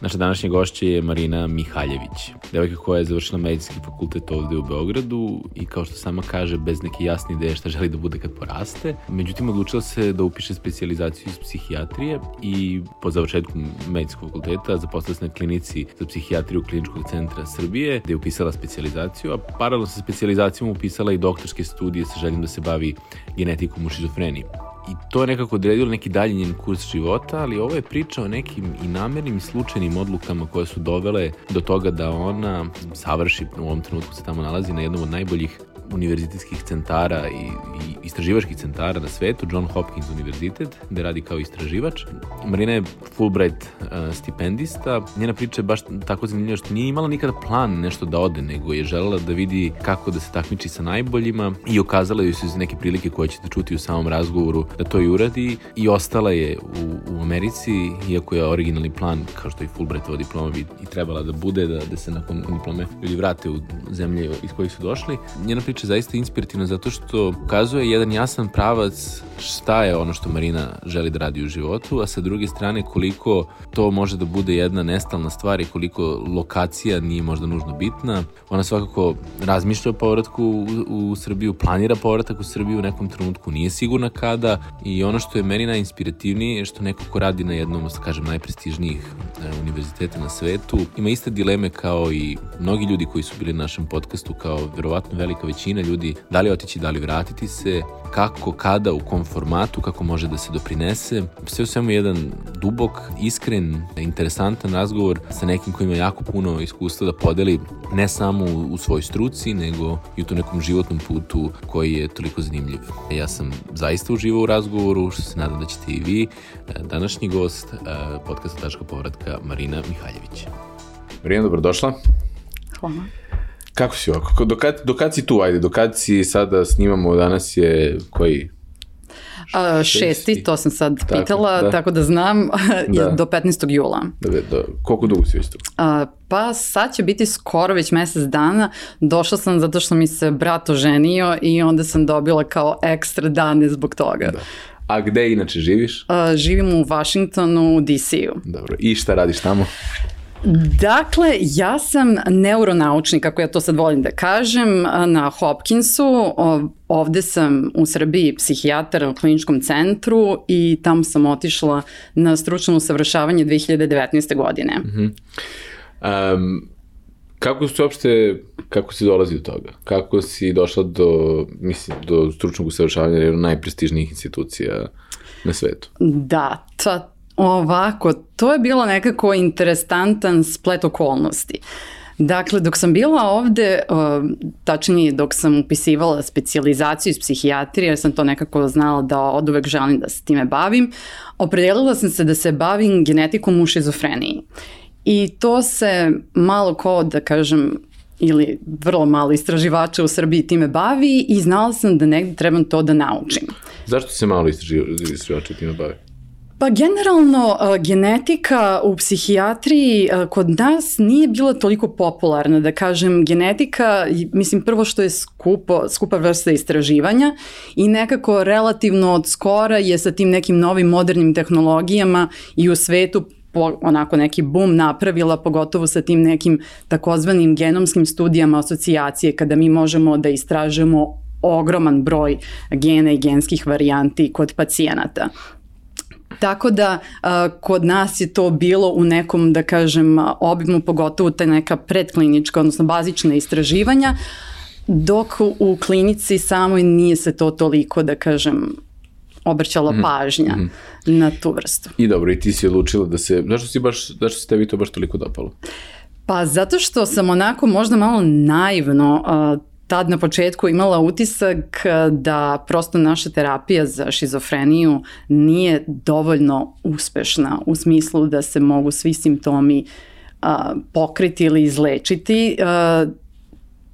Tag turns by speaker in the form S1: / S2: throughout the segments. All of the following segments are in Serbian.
S1: Naša današnja gošća je Marina Mihaljević, devojka koja je završila medicinski fakultet ovde u Beogradu i kao što sama kaže, bez neke jasne ideje šta želi da bude kad poraste. Međutim, odlučila se da upiše specializaciju iz psihijatrije i po završetku medicinskog fakulteta zaposlila se na klinici za psihijatriju Kliničkog centra Srbije, gde je upisala specializaciju, a paralelno sa specializacijom upisala i doktorske studije sa željom da se bavi genetikom u šizofreniji i to je nekako odredilo neki dalji njen kurs života, ali ovo je priča o nekim i namernim i slučajnim odlukama koje su dovele do toga da ona savrši, u ovom trenutku se tamo nalazi na jednom od najboljih univerzitetskih centara i, i istraživačkih centara na svetu, John Hopkins univerzitet, gde radi kao istraživač. Marina je Fulbright uh, stipendista. Njena priča je baš tako zanimljiva što nije imala nikada plan nešto da ode, nego je želela da vidi kako da se takmiči sa najboljima i okazala joj se iz neke prilike koje ćete čuti u samom razgovoru da to i uradi i ostala je u, u Americi, iako je originalni plan, kao što i Fulbrightova diploma bi i trebala da bude, da, da se nakon diplome ljudi vrate u zemlje iz kojih su došli. Njena priča je zaista inspirativna zato što ukazuje jedan jasan pravac šta je ono što Marina želi da radi u životu, a sa druge strane koliko to može da bude jedna nestalna stvar i koliko lokacija nije možda nužno bitna. Ona svakako razmišlja o povratku u, u Srbiju, planira povratak u Srbiju u nekom trenutku, nije sigurna kada i ono što je meni najinspirativnije je što neko ko radi na jednom, da kažem, najprestižnijih e, univerziteta na svetu, ima iste dileme kao i mnogi ljudi koji su bili na našem podcastu, kao verovatno velika većina ljudi, da li otići, da li vratiti se, kako, kada, u kom formatu, kako može da se doprinese. Sve u svemu jedan dubok, iskren, interesantan razgovor sa nekim koji ima jako puno iskustva da podeli ne samo u, svojoj struci, nego i u tom nekom životnom putu koji je toliko zanimljiv. Ja sam zaista uživao u razgovoru, što se nadam da ćete i vi. Današnji gost podcasta Tačka povratka Marina Mihaljević. Marina, dobrodošla.
S2: Hvala.
S1: Kako si ovako? Do kad, do kad si tu, ajde, do kad si sada snimamo, danas je koji?
S2: A, šesti, to sam sad tako, pitala, da. tako da znam, da. do 15. jula.
S1: Da, do, koliko dugo si već tu?
S2: A, pa sad će biti skoro već mesec dana. Došla sam zato što mi se brat oženio i onda sam dobila kao ekstra dane zbog toga. Da.
S1: A gde inače živiš?
S2: A, živim u Washingtonu, u DC-u.
S1: Dobro, i šta radiš tamo?
S2: Dakle, ja sam neuronaučnik, kako ja to sad volim da kažem, na Hopkinsu. Ovde sam u Srbiji psihijatar u kliničkom centru i tamo sam otišla na stručno usavršavanje 2019. godine. Uh
S1: -huh. um, kako se uopšte, kako si dolazi do toga? Kako si došla do, mislim, do stručnog usavršavanja najprestižnijih institucija na svetu?
S2: Da, ta, Ovako, to je bilo nekako interesantan splet okolnosti. Dakle, dok sam bila ovde, tačnije dok sam upisivala specializaciju iz psihijatrije, jer sam to nekako znala da od uvek želim da se time bavim, opredelila sam se da se bavim genetikom u šizofreniji. I to se malo ko, da kažem, ili vrlo malo istraživača u Srbiji time bavi i znala sam da negde trebam to da naučim.
S1: Zašto se malo istraživača time bavi?
S2: Pa generalno genetika u psihijatriji kod nas nije bila toliko popularna, da kažem genetika, mislim prvo što je skupo, skupa vrsta istraživanja i nekako relativno od skora je sa tim nekim novim modernim tehnologijama i u svetu po, onako neki boom napravila, pogotovo sa tim nekim takozvanim genomskim studijama asocijacije, kada mi možemo da istražujemo ogroman broj gena i genskih varijanti kod pacijenata. Tako da a, kod nas je to bilo u nekom, da kažem, obimu, pogotovo te neka predklinička, odnosno bazična istraživanja, dok u klinici samoj nije se to toliko, da kažem, obrćala mm. pažnja mm. na tu vrstu.
S1: I dobro, i ti si odlučila da se, zašto si baš, zašto si tebi to baš toliko dopalo?
S2: Pa zato što sam onako možda malo naivno uh, tad na početku imala utisak da prosto naša terapija za šizofreniju nije dovoljno uspešna u smislu da se mogu svi simptomi a, pokriti ili izlečiti. A,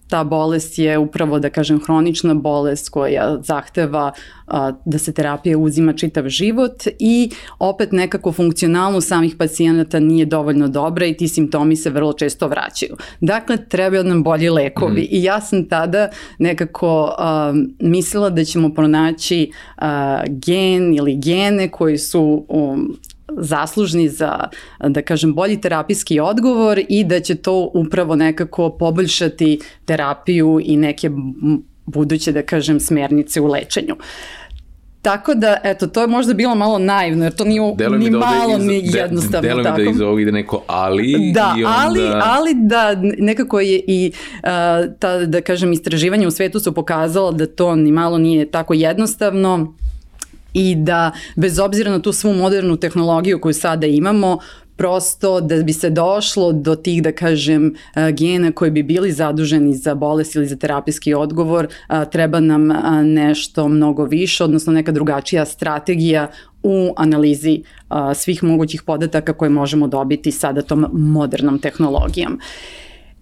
S2: ta bolest je upravo, da kažem, hronična bolest koja zahteva a, da se terapija uzima čitav život i opet nekako funkcionalno samih pacijenata nije dovoljno dobra i ti simptomi se vrlo često vraćaju. Dakle, trebaju nam bolji lekovi mm. i ja sam tada nekako a, mislila da ćemo pronaći a, gen ili gene koji su um, zaslužni za, da kažem, bolji terapijski odgovor i da će to upravo nekako poboljšati terapiju i neke buduće, da kažem, smernice u lečenju. Tako da, eto, to je možda bilo malo naivno, jer to nije delo ni da malo iz, ni jednostavno.
S3: Delo mi da iz ovog ide neko ali.
S2: Da,
S3: i onda...
S2: ali, ali da nekako je i uh, ta, da kažem, istraživanje u svetu su pokazalo da to ni malo nije tako jednostavno i da bez obzira na tu svu modernu tehnologiju koju sada imamo, prosto da bi se došlo do tih, da kažem, gena koji bi bili zaduženi za bolest ili za terapijski odgovor, treba nam nešto mnogo više, odnosno neka drugačija strategija u analizi svih mogućih podataka koje možemo dobiti sada tom modernom tehnologijom.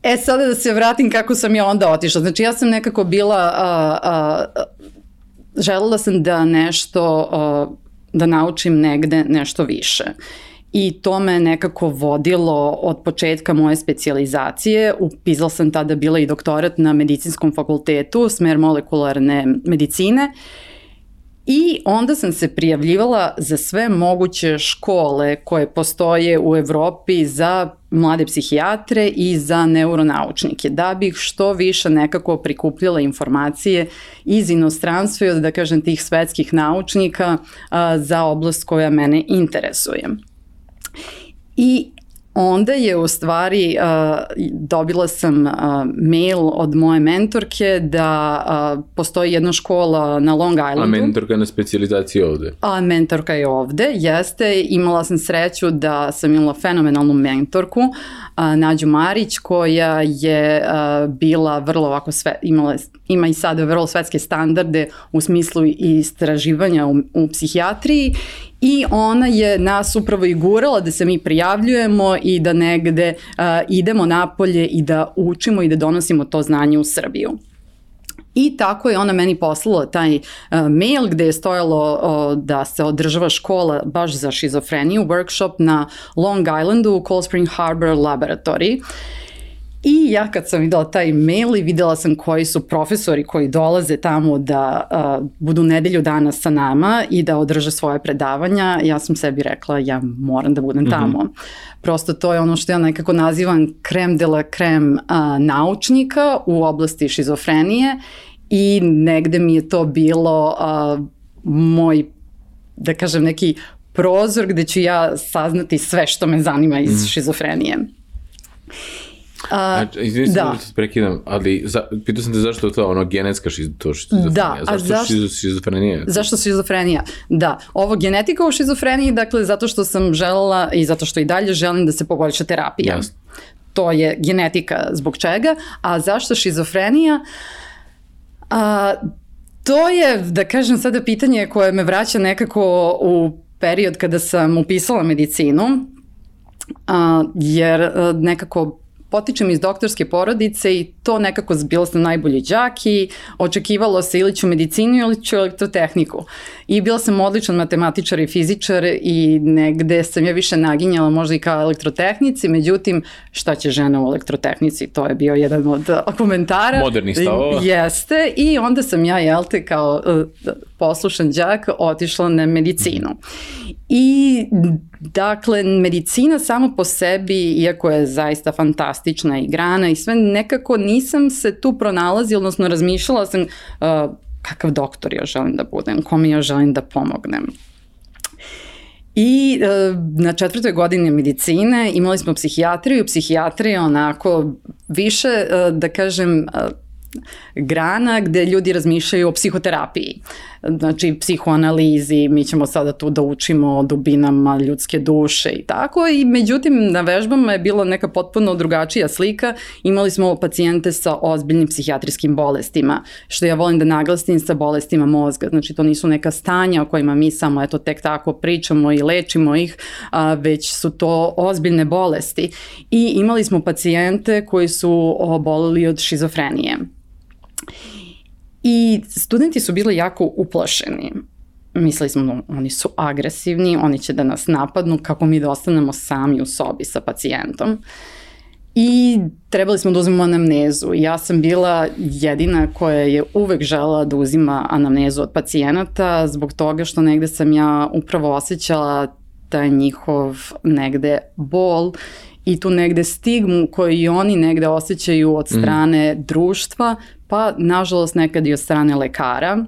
S2: E sada da se vratim kako sam ja onda otišla. Znači ja sam nekako bila a, a, želela sam da nešto, da naučim negde nešto više. I to me nekako vodilo od početka moje specializacije. Upisala sam tada bila i doktorat na medicinskom fakultetu, smer molekularne medicine. I onda sam se prijavljivala za sve moguće škole koje postoje u Evropi za mlade psihijatre i za neuronaučnike, da bih što više nekako prikupljala informacije iz inostranstva i da kažem tih svetskih naučnika za oblast koja mene interesuje. I onda je u stvari uh, dobila sam uh, mail od moje mentorke da uh, postoji jedna škola na Long Islandu. A
S3: mentorka na specializaciji ovde?
S2: A mentorka je ovde, jeste. Imala sam sreću da sam imala fenomenalnu mentorku, uh, Nađu Marić, koja je uh, bila vrlo ovako sve, imala, ima i sada vrlo svetske standarde u smislu istraživanja u, u psihijatriji i ona je nas upravo i gurala da se mi prijavljujemo i da negde uh, idemo napolje i da učimo i da donosimo to znanje u Srbiju. I tako je ona meni poslala taj uh, mail gde je stojalo uh, da se održava škola baš za šizofreniju, workshop na Long Islandu u Cold Spring Harbor Laboratory. Uh, I ja kad sam videla taj mail i videla sam koji su profesori koji dolaze tamo da uh, budu nedelju dana sa nama i da održe svoje predavanja, ja sam sebi rekla ja moram da budem tamo. Mm -hmm. Prosto to je ono što ja nekako nazivam krem de la krem uh, naučnika u oblasti šizofrenije i negde mi je to bilo uh, moj da kažem neki prozor gde ću ja saznati sve što me zanima iz mm. šizofrenije.
S3: A, znači, izvini da. da se prekidam, ali za, pitao sam te zašto je to ono genetska šizofrenija. Da, a zašto, zašto šizofrenija?
S2: Zašto šizofrenija? Da, ovo genetika u šizofreniji, dakle, zato što sam želela i zato što i dalje želim da se poboljša terapija. Jasno. To je genetika zbog čega, a zašto šizofrenija? A, to je, da kažem sada, pitanje koje me vraća nekako u period kada sam upisala medicinu, a, jer a, nekako potičem iz doktorske porodice i to nekako bila sam najbolji džak i očekivalo se ili ću medicinu ili ću elektrotehniku. I bila sam odličan matematičar i fizičar i negde sam ja više naginjala možda i kao elektrotehnici, međutim šta će žena u elektrotehnici, to je bio jedan od komentara.
S3: Moderni stavova.
S2: Jeste i onda sam ja, jel te, kao uh, poslušan džak otišla na medicinu. I dakle, medicina samo po sebi, iako je zaista fantastična i grana i sve, nekako nisam se tu pronalazila, odnosno razmišljala sam uh, kakav doktor ja želim da budem, kome ja želim da pomognem. I uh, na četvrtoj godini medicine imali smo psihijatriju, psihijatrija onako više, uh, da kažem, uh, grana gde ljudi razmišljaju o psihoterapiji. Znači psihoanalizi, mi ćemo sada tu da učimo o dubinama ljudske duše i tako. I međutim na vežbama je bila neka potpuno drugačija slika, imali smo pacijente sa ozbiljnim psihijatrijskim bolestima, što ja volim da naglasim sa bolestima mozga, znači to nisu neka stanja o kojima mi samo eto tek tako pričamo i lečimo ih, a, već su to ozbiljne bolesti. I imali smo pacijente koji su obolili od šizofrenije. I studenti su bili jako uplašeni. Mislili smo, no, oni su agresivni, oni će da nas napadnu, kako mi da ostanemo sami u sobi sa pacijentom. I trebali smo da uzmemo anamnezu. Ja sam bila jedina koja je uvek žela da uzima anamnezu od pacijenata zbog toga što negde sam ja upravo osjećala taj njihov negde bol i tu negde stigmu koju i oni negde osjećaju od mhm. strane mm. društva, pa nažalost nekad i od strane lekara.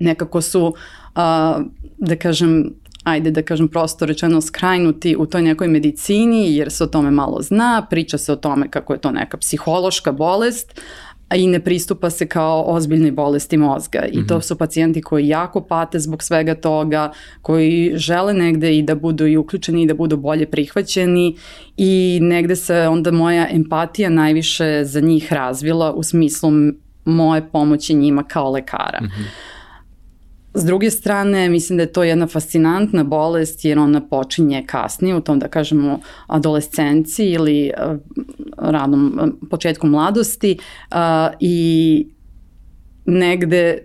S2: Nekako su, a, da kažem, ajde da kažem prosto rečeno skrajnuti u toj nekoj medicini jer se o tome malo zna, priča se o tome kako je to neka psihološka bolest, a i ne pristupa se kao ozbiljnoj bolesti mozga i to mhm. su pacijenti koji jako pate zbog svega toga, koji žele negde i da budu i uključeni i da budu bolje prihvaćeni i negde se onda moja empatija najviše za njih razvila u smislu moje pomoći njima kao lekara. Mm -hmm. S druge strane, mislim da je to jedna fascinantna bolest jer ona počinje kasnije u tom, da kažemo, adolescenciji ili uh, radnom uh, početku mladosti uh, i negde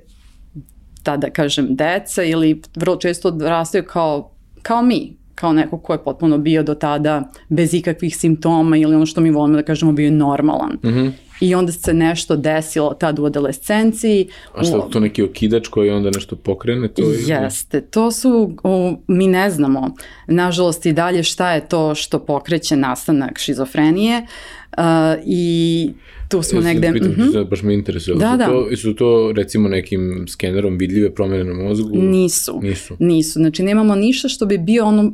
S2: ta, da kažem, deca ili vrlo često odrastaju kao, kao mi, kao neko ko je potpuno bio do tada bez ikakvih simptoma ili ono što mi volimo da kažemo bio normalan. Mm -hmm i onda se nešto desilo tad u adolescenciji.
S3: A što to neki okidač koji onda nešto pokrene? To
S2: Jeste, to su, o, mi ne znamo, nažalost i dalje šta je to što pokreće nastanak šizofrenije uh, i tu smo ja negde...
S3: Pitam, mm -hmm. baš me interesuje. Da, su da. To, su to recimo nekim skenerom vidljive promene na mozgu?
S2: Nisu.
S3: Nisu.
S2: Nisu. Znači nemamo ništa što bi bio ono,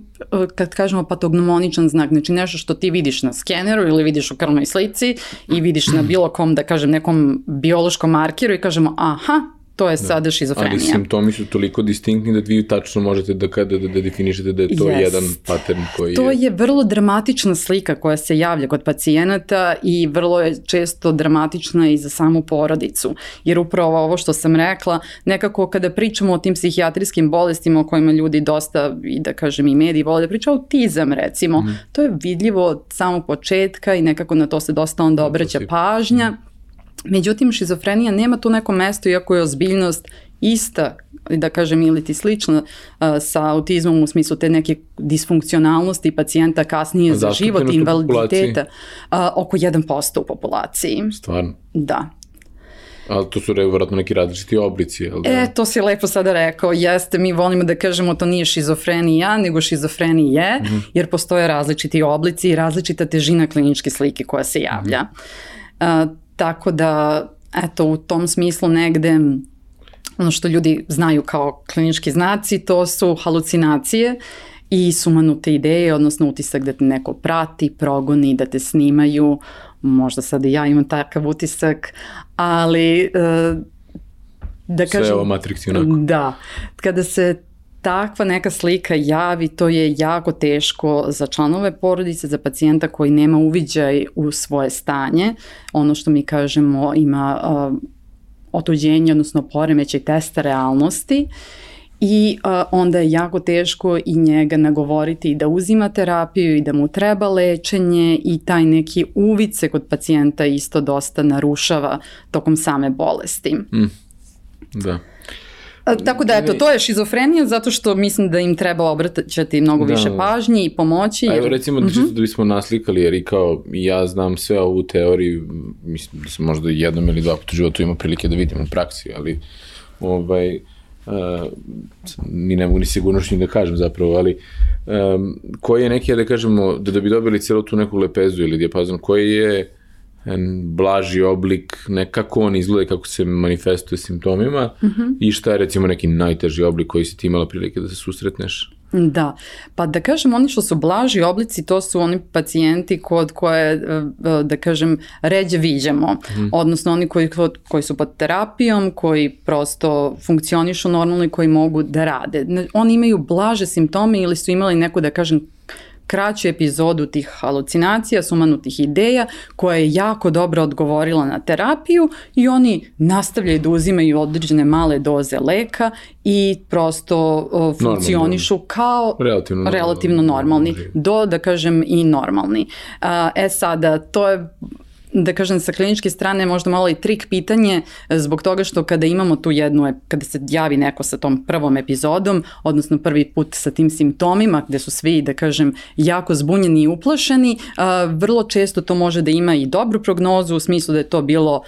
S2: kad kažemo patognomoničan znak, znači nešto što ti vidiš na skeneru ili vidiš u krvnoj slici i vidiš na bilo kom, da kažem, nekom biološkom markeru i kažemo aha, to je da. sada šizofrenija.
S3: Ali simptomi su toliko distinktni da vi tačno možete da, kada, da, da definišete da je to yes. jedan pattern koji
S2: to je... To je vrlo dramatična slika koja se javlja kod pacijenata i vrlo je često dramatična i za samu porodicu. Jer upravo ovo što sam rekla, nekako kada pričamo o tim psihijatrijskim bolestima o kojima ljudi dosta i da kažem i mediji vole da pričaju, autizam recimo, mm. to je vidljivo od samog početka i nekako na to se dosta onda obraća pažnja. Mm Međutim, šizofrenija nema tu neko mesto, iako je ozbiljnost ista, da kažem, ili ti slična uh, sa autizmom u smislu te neke disfunkcionalnosti pacijenta kasnije za život i invaliditeta, oko 1% u populaciji.
S3: Stvarno?
S2: Da.
S3: Ali to su vjerojatno neki različiti oblici, jel da?
S2: E, to si lepo sada rekao, jeste, mi volimo da kažemo to nije šizofrenija, nego šizofrenije, mm -hmm. jer postoje različiti oblici i različita težina kliničke slike koja se javlja. Mm -hmm. Tako da, eto, u tom smislu negde ono što ljudi znaju kao klinički znaci, to su halucinacije i sumanute ideje, odnosno utisak da te neko prati, progoni, da te snimaju, možda sad i ja imam takav utisak, ali e,
S3: da kažem... Sve ovo Matrix onako.
S2: Da, kada se takva neka slika javi, to je jako teško za članove porodice, za pacijenta koji nema uviđaj u svoje stanje. Ono što mi kažemo ima uh, otuđenje, odnosno poremećaj testa realnosti i uh, onda je jako teško i njega nagovoriti da uzima terapiju i da mu treba lečenje i taj neki uvid se kod pacijenta isto dosta narušava tokom same bolesti. Mm.
S3: Da.
S2: Tako da, eto, to je šizofrenija zato što mislim da im treba obraćati mnogo da, više pažnje i pomoći.
S3: Jer... Evo recimo, mhm. -huh. da bismo naslikali, jer i kao ja znam sve ovu teoriju, mislim da sam možda jednom ili dva puta u životu imao prilike da vidim u praksi, ali ovaj, Uh, ni ne mogu ni sigurnošnji da kažem zapravo, ali um, koji je neki, da kažemo, da, da bi dobili celo tu neku lepezu ili dijapazon, koji je blaži oblik, nekako on izgleda kako se manifestuje simptomima mm -hmm. i šta je recimo neki najteži oblik koji si ti imala prilike da se susretneš?
S2: Da, pa da kažem oni što su blaži oblici to su oni pacijenti kod koje e, e, da kažem ređe viđamo, mm. odnosno oni koji, koji su pod terapijom, koji prosto funkcionišu normalno i koji mogu da rade. Oni imaju blaže simptome ili su imali neku da kažem kraću epizodu tih halucinacija, sumanutih ideja koja je jako dobro odgovorila na terapiju i oni nastavljaju da uzimaju određene male doze leka i prosto o, funkcionišu kao
S3: relativno,
S2: relativno normalni, do da kažem i normalni. A, e sada, to je da kažem sa kliničke strane možda malo i trik pitanje zbog toga što kada imamo tu jednu, kada se javi neko sa tom prvom epizodom, odnosno prvi put sa tim simptomima gde su svi da kažem jako zbunjeni i uplašeni, vrlo često to može da ima i dobru prognozu u smislu da je to bilo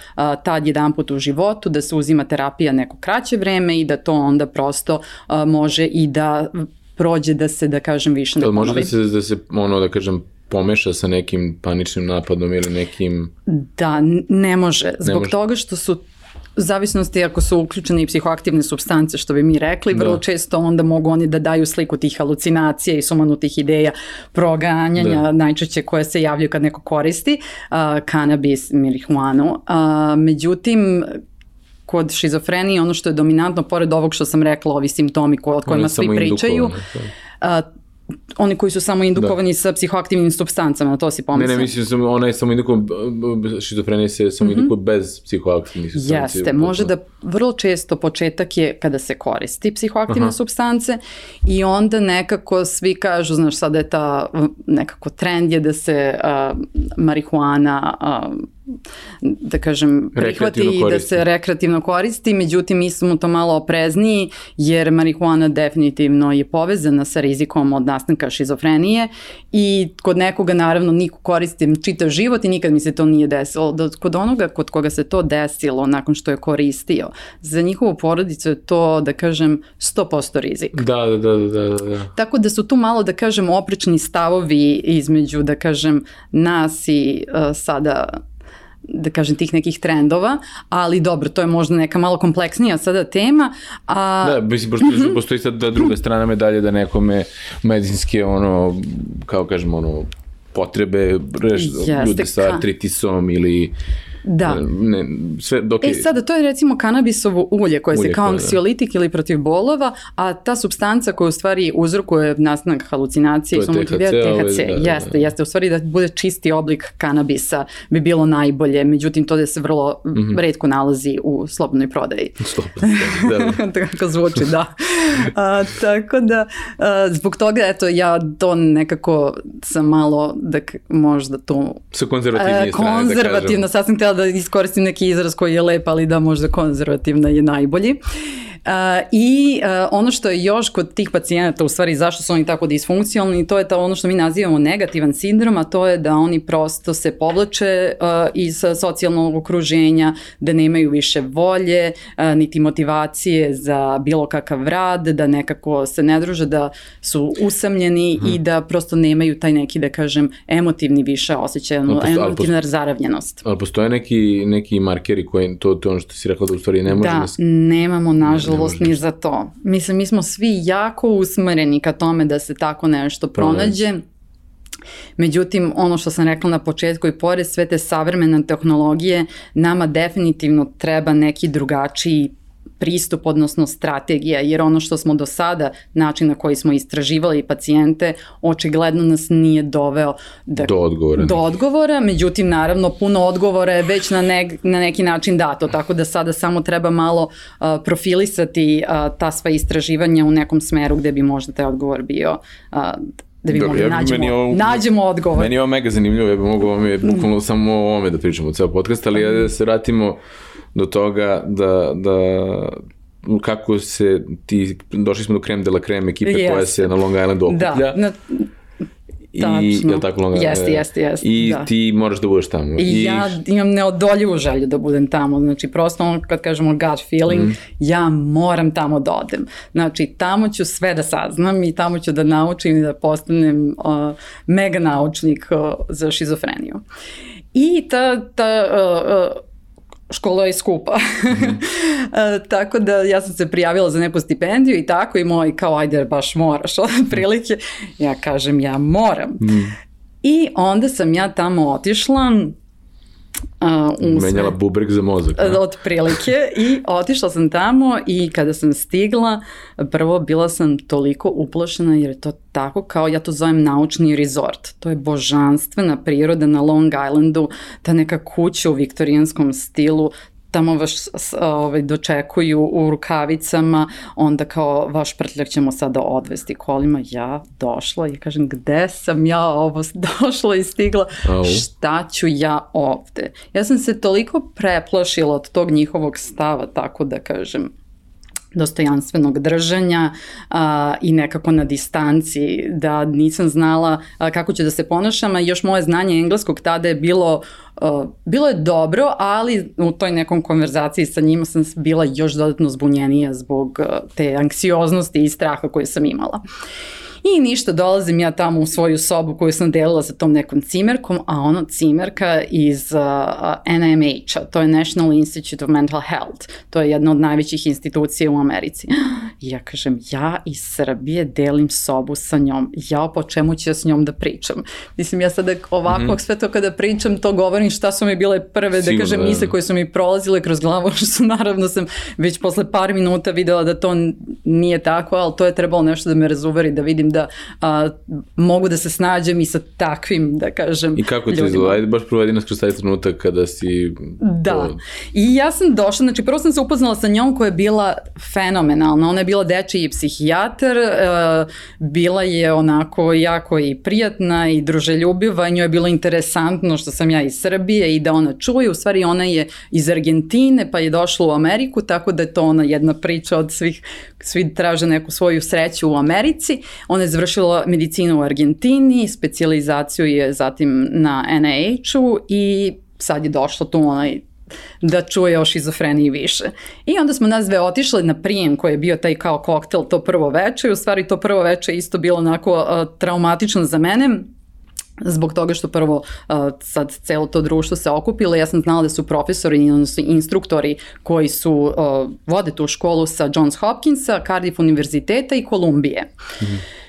S2: tad jedan put u životu, da se uzima terapija neko kraće vreme i da to onda prosto može i da prođe da se, da kažem, više ne
S3: ponovi. Može da se, da se, ono, da kažem, pomeša sa nekim paničnim napadom ili nekim...
S2: Da, ne može. Zbog ne može. toga što su zavisnosti ako su uključene i psihoaktivne substance, što bi mi rekli, vrlo da. često onda mogu oni da daju sliku tih halucinacija i sumanutih ideja proganjanja, da. najčešće koje se javljaju kad neko koristi, uh, kanabis, marihuanu. Uh, međutim, kod šizofrenije ono što je dominantno, pored ovog što sam rekla, ovi simptomi ko, od kojima svi pričaju, oni koji su samo indukovani da. sa psihoaktivnim substancama, to si pomislio.
S3: Ne, ne, mislim, sam, ona je samo indukovan, šizofrenija se samo mm -hmm. indukuje bez psihoaktivnih substanci.
S2: Jeste, može da vrlo često početak je kada se koristi psihoaktivne Aha. substance i onda nekako svi kažu, znaš, sada je ta nekako trend je da se uh, marihuana uh, da kažem, prihvati i da se rekreativno koristi, međutim mi smo to malo oprezniji jer marihuana definitivno je povezana sa rizikom od nastanka šizofrenije i kod nekoga naravno niko koristi čitav život i nikad mi se to nije desilo. Da, kod onoga kod koga se to desilo nakon što je koristio, za njihovu porodicu je to, da kažem, 100% rizik.
S3: Da, da, da, da, da, da.
S2: Tako da su tu malo, da kažem, oprečni stavovi između, da kažem, nas i uh, sada da kažem, tih nekih trendova, ali dobro, to je možda neka malo kompleksnija sada tema. A...
S3: Da, mislim, pošto mm -hmm. postoji sad da druga strana medalje da nekome medicinske, ono, kao kažemo, ono, potrebe reš, ljude sa artritisom ili
S2: Da.
S3: Ne, sve, dok
S2: e sada, to je recimo kanabisovo ulje koje ulje, se kao da. anksiolitik ili protiv bolova, a ta substanca koja u stvari uzrokuje nastanak halucinacije i sumotivija THC, da, da, jeste, da. jeste, u stvari da bude čisti oblik kanabisa bi bilo najbolje, međutim to da se vrlo mm -hmm. redko nalazi u slobodnoj prodaji.
S3: Slobodnoj prodaji, da.
S2: tako zvuči, da. A, tako da, a, zbog toga, eto, ja to nekako sam malo, da možda to...
S3: Sa konzervativnije strane,
S2: da Konzervativno, sasvim tela da iskoristim neki izraz koji je lep, ali da možda konzervativna je najbolji. Uh, I uh, ono što je još kod tih pacijenata, u stvari zašto su oni tako disfunkcionalni, to je ta ono što mi nazivamo negativan sindrom, a to je da oni prosto se povlače uh, iz socijalnog okruženja, da nemaju više volje, niti motivacije za bilo kakav rad, da nekako se ne druže, da su usamljeni hmm. i da prosto nemaju taj neki, da kažem, emotivni više osjećaj, no, emotivna ali zaravljenost.
S3: Ali postoje neki, neki markeri koji, to, to ono što si rekla da u stvari ne može
S2: da, da nemamo nažalost nažalost ni za to. Mislim, mi smo svi jako usmereni ka tome da se tako nešto pronađe. Međutim, ono što sam rekla na početku i pored sve te savremene tehnologije, nama definitivno treba neki drugačiji pristup, odnosno strategija, jer ono što smo do sada, način na koji smo istraživali pacijente, očigledno nas nije doveo
S3: da, do odgovora.
S2: Do odgovora, međutim, naravno, puno odgovora je već na, ne, na neki način dato, tako da sada samo treba malo uh, profilisati uh, ta sva istraživanja u nekom smeru gde bi možda taj odgovor bio uh, da bi Dobro, mogli ja nađemo, meni ovo, nađemo odgovor.
S3: Meni je ovo mega zanimljivo, ja bih mogao vam je bukvalno samo o ovome da pričamo u ceo podcast, ali ja da se vratimo do toga da, da kako se ti, došli smo do krem de la krem ekipe yes. koja se na Long Islandu okuplja. Da, na, I, je tako Long
S2: Island? Jeste, jeste, jeste.
S3: I da. ti moraš da budeš tamo.
S2: I, I ja imam neodoljivu želju da budem tamo. Znači, prosto ono kad kažemo gut feeling, mm. ja moram tamo da odem. Znači, tamo ću sve da saznam i tamo ću da naučim i da postanem uh, mega naučnik uh, za šizofreniju. I ta, ta uh, uh, škola je skupa. Mm -hmm. tako da ja sam se prijavila za neku stipendiju i tako i moj kao ajde baš moraš prilike. Ja kažem ja moram. Mm. I onda sam ja tamo otišla
S3: Uh, Menjala bubreg za mozak.
S2: Da? Od prilike i otišla sam tamo i kada sam stigla, prvo bila sam toliko uplošena jer je to tako kao ja to zovem naučni resort. To je božanstvena priroda na Long Islandu, ta neka kuća u viktorijanskom stilu, tamo vas ovaj, dočekuju u rukavicama, onda kao vaš prtljak ćemo sada odvesti kolima. Ja došla i kažem gde sam ja ovo došla i stigla, Au. šta ću ja ovde? Ja sam se toliko preplašila od tog njihovog stava, tako da kažem, dostojanstvenog držanja a, i nekako na distanci, da nisam znala a, kako ću da se ponašam, a još moje znanje engleskog tada je bilo Uh, bilo je dobro, ali u toj nekom konverzaciji sa njima sam bila još dodatno zbunjenija zbog uh, te anksioznosti i straha koje sam imala. I ništa, dolazim ja tamo u svoju sobu koju sam delila sa tom nekom cimerkom, a ono cimerka iz uh, NIMH-a, to je National Institute of Mental Health, to je jedna od najvećih institucija u Americi. I ja kažem, ja iz Srbije delim sobu sa njom, ja po čemu ću ja s njom da pričam? Mislim, ja sada ovako, mm -hmm. sve to kada pričam, to govorim šta su mi bile prve, Sigurno, da kažem, misle koje su mi prolazile kroz glavu, što su naravno sam već posle par minuta videla da to nije tako, ali to je trebalo nešto da me razuveri, da vidim da a, mogu da se snađem i sa takvim, da kažem,
S3: I kako ti izgleda? Ajde baš provedi nas kroz taj trenutak kada si...
S2: Da. To... I ja sam došla, znači prvo sam se upoznala sa njom koja je bila fenomenalna. Ona je bila dečiji psihijatar, a, bila je onako jako i prijatna i druželjubiva, njoj je bilo interesantno što sam ja iz Srbije i da ona čuje, u stvari ona je iz Argentine pa je došla u Ameriku, tako da je to ona jedna priča od svih, svi traže neku svoju sreću u Americi. Ona je završila medicinu u Argentini, specializaciju je zatim na NIH-u i sad je došla tu onaj da čuje o šizofreniji više. I onda smo nas dve otišle na prijem koji je bio taj kao koktel to prvo veče i u stvari to prvo veče isto bilo onako uh, traumatično za mene zbog toga što prvo sad celo to društvo se okupilo, ja sam znala da su profesori i instruktori koji su vode tu školu sa Johns Hopkinsa, Cardiff univerziteta i Kolumbije. Mm -hmm.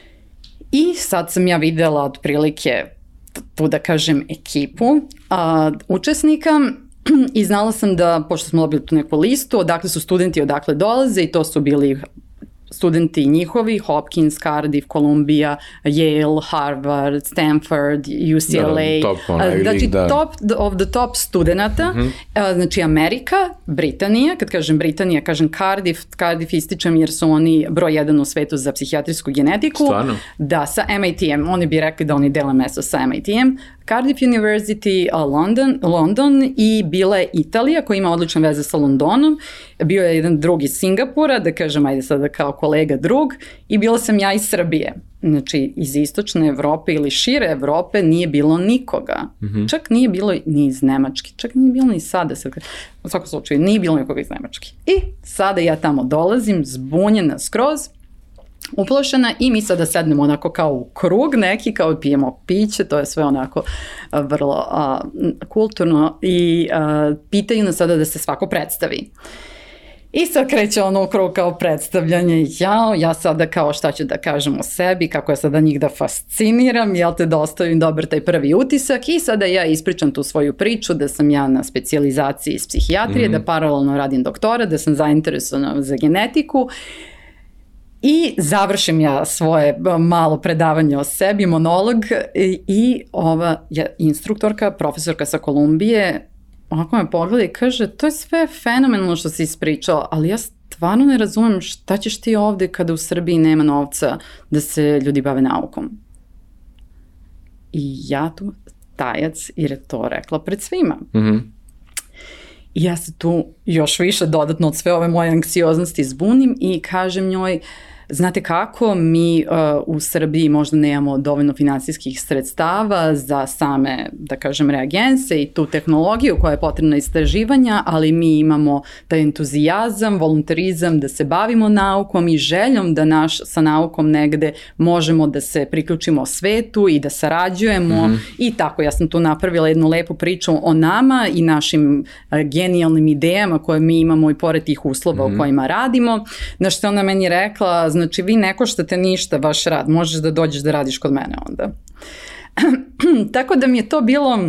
S2: I sad sam ja videla otprilike tu da kažem ekipu a, učesnika i znala sam da, pošto smo dobili tu neku listu, odakle su studenti, odakle dolaze i to su bili studenti njihovi, Hopkins, Cardiff, Columbia, Yale, Harvard, Stanford, UCLA. Da, top, onaj, znači, da. top of the top studenta, mm -hmm. znači Amerika, Britanija, kad kažem Britanija, kažem Cardiff, Cardiff ističem jer su oni broj jedan u svetu za psihijatrijsku genetiku.
S3: Stvarno?
S2: Da, sa MIT-em, oni bi rekli da oni dele mesto sa MIT-em. Cardiff University, London, London i bila je Italija koja ima odlične veze sa Londonom. Bio je jedan drug iz Singapura, da kažem, ajde sada kao kolega drug, i bila sam ja iz Srbije. Znači, iz istočne Evrope ili šire Evrope nije bilo nikoga. Mm -hmm. Čak nije bilo ni iz Nemačke, čak nije bilo ni sada. U svakom slučaju, nije bilo nikoga iz Nemačke. I sada ja tamo dolazim, zbunjena skroz, uplošena i mi sada sednemo onako kao u krug neki, kao pijemo piće, to je sve onako vrlo a, kulturno i a, pitaju nas sada da se svako predstavi. I sad kreće ono u krug kao predstavljanje, ja, ja sada kao šta ću da kažem o sebi, kako ja sada njih da fasciniram, jel te da ostavim dobar taj prvi utisak i sada ja ispričam tu svoju priču da sam ja na specializaciji iz psihijatrije, mm -hmm. da paralelno radim doktora, da sam zainteresovana za genetiku I završim ja svoje malo predavanje o sebi, monolog i, i ova ja, instruktorka, profesorka sa Kolumbije, onako me pogleda i kaže, to je sve fenomenalno što si ispričala, ali ja stvarno ne razumem šta ćeš ti ovde kada u Srbiji nema novca da se ljudi bave naukom. I ja tu tajac, jer je to rekla pred svima. Mm -hmm. I ja se tu još više dodatno od sve ove moje anksioznosti zbunim i kažem njoj, uh, znate kako, mi uh, u Srbiji možda nemamo dovoljno finansijskih sredstava za same, da kažem, reagense i tu tehnologiju koja je potrebna istraživanja, ali mi imamo taj entuzijazam, voluntarizam da se bavimo naukom i željom da naš sa naukom negde možemo da se priključimo svetu i da sarađujemo mm -hmm. i tako ja sam tu napravila jednu lepu priču o nama i našim uh, genijalnim idejama koje mi imamo i pored tih uslova mm -hmm. u kojima radimo, na što ona meni rekla, znači vi ne koštate ništa vaš rad, možeš da dođeš da radiš kod mene onda. Tako da mi je to bilo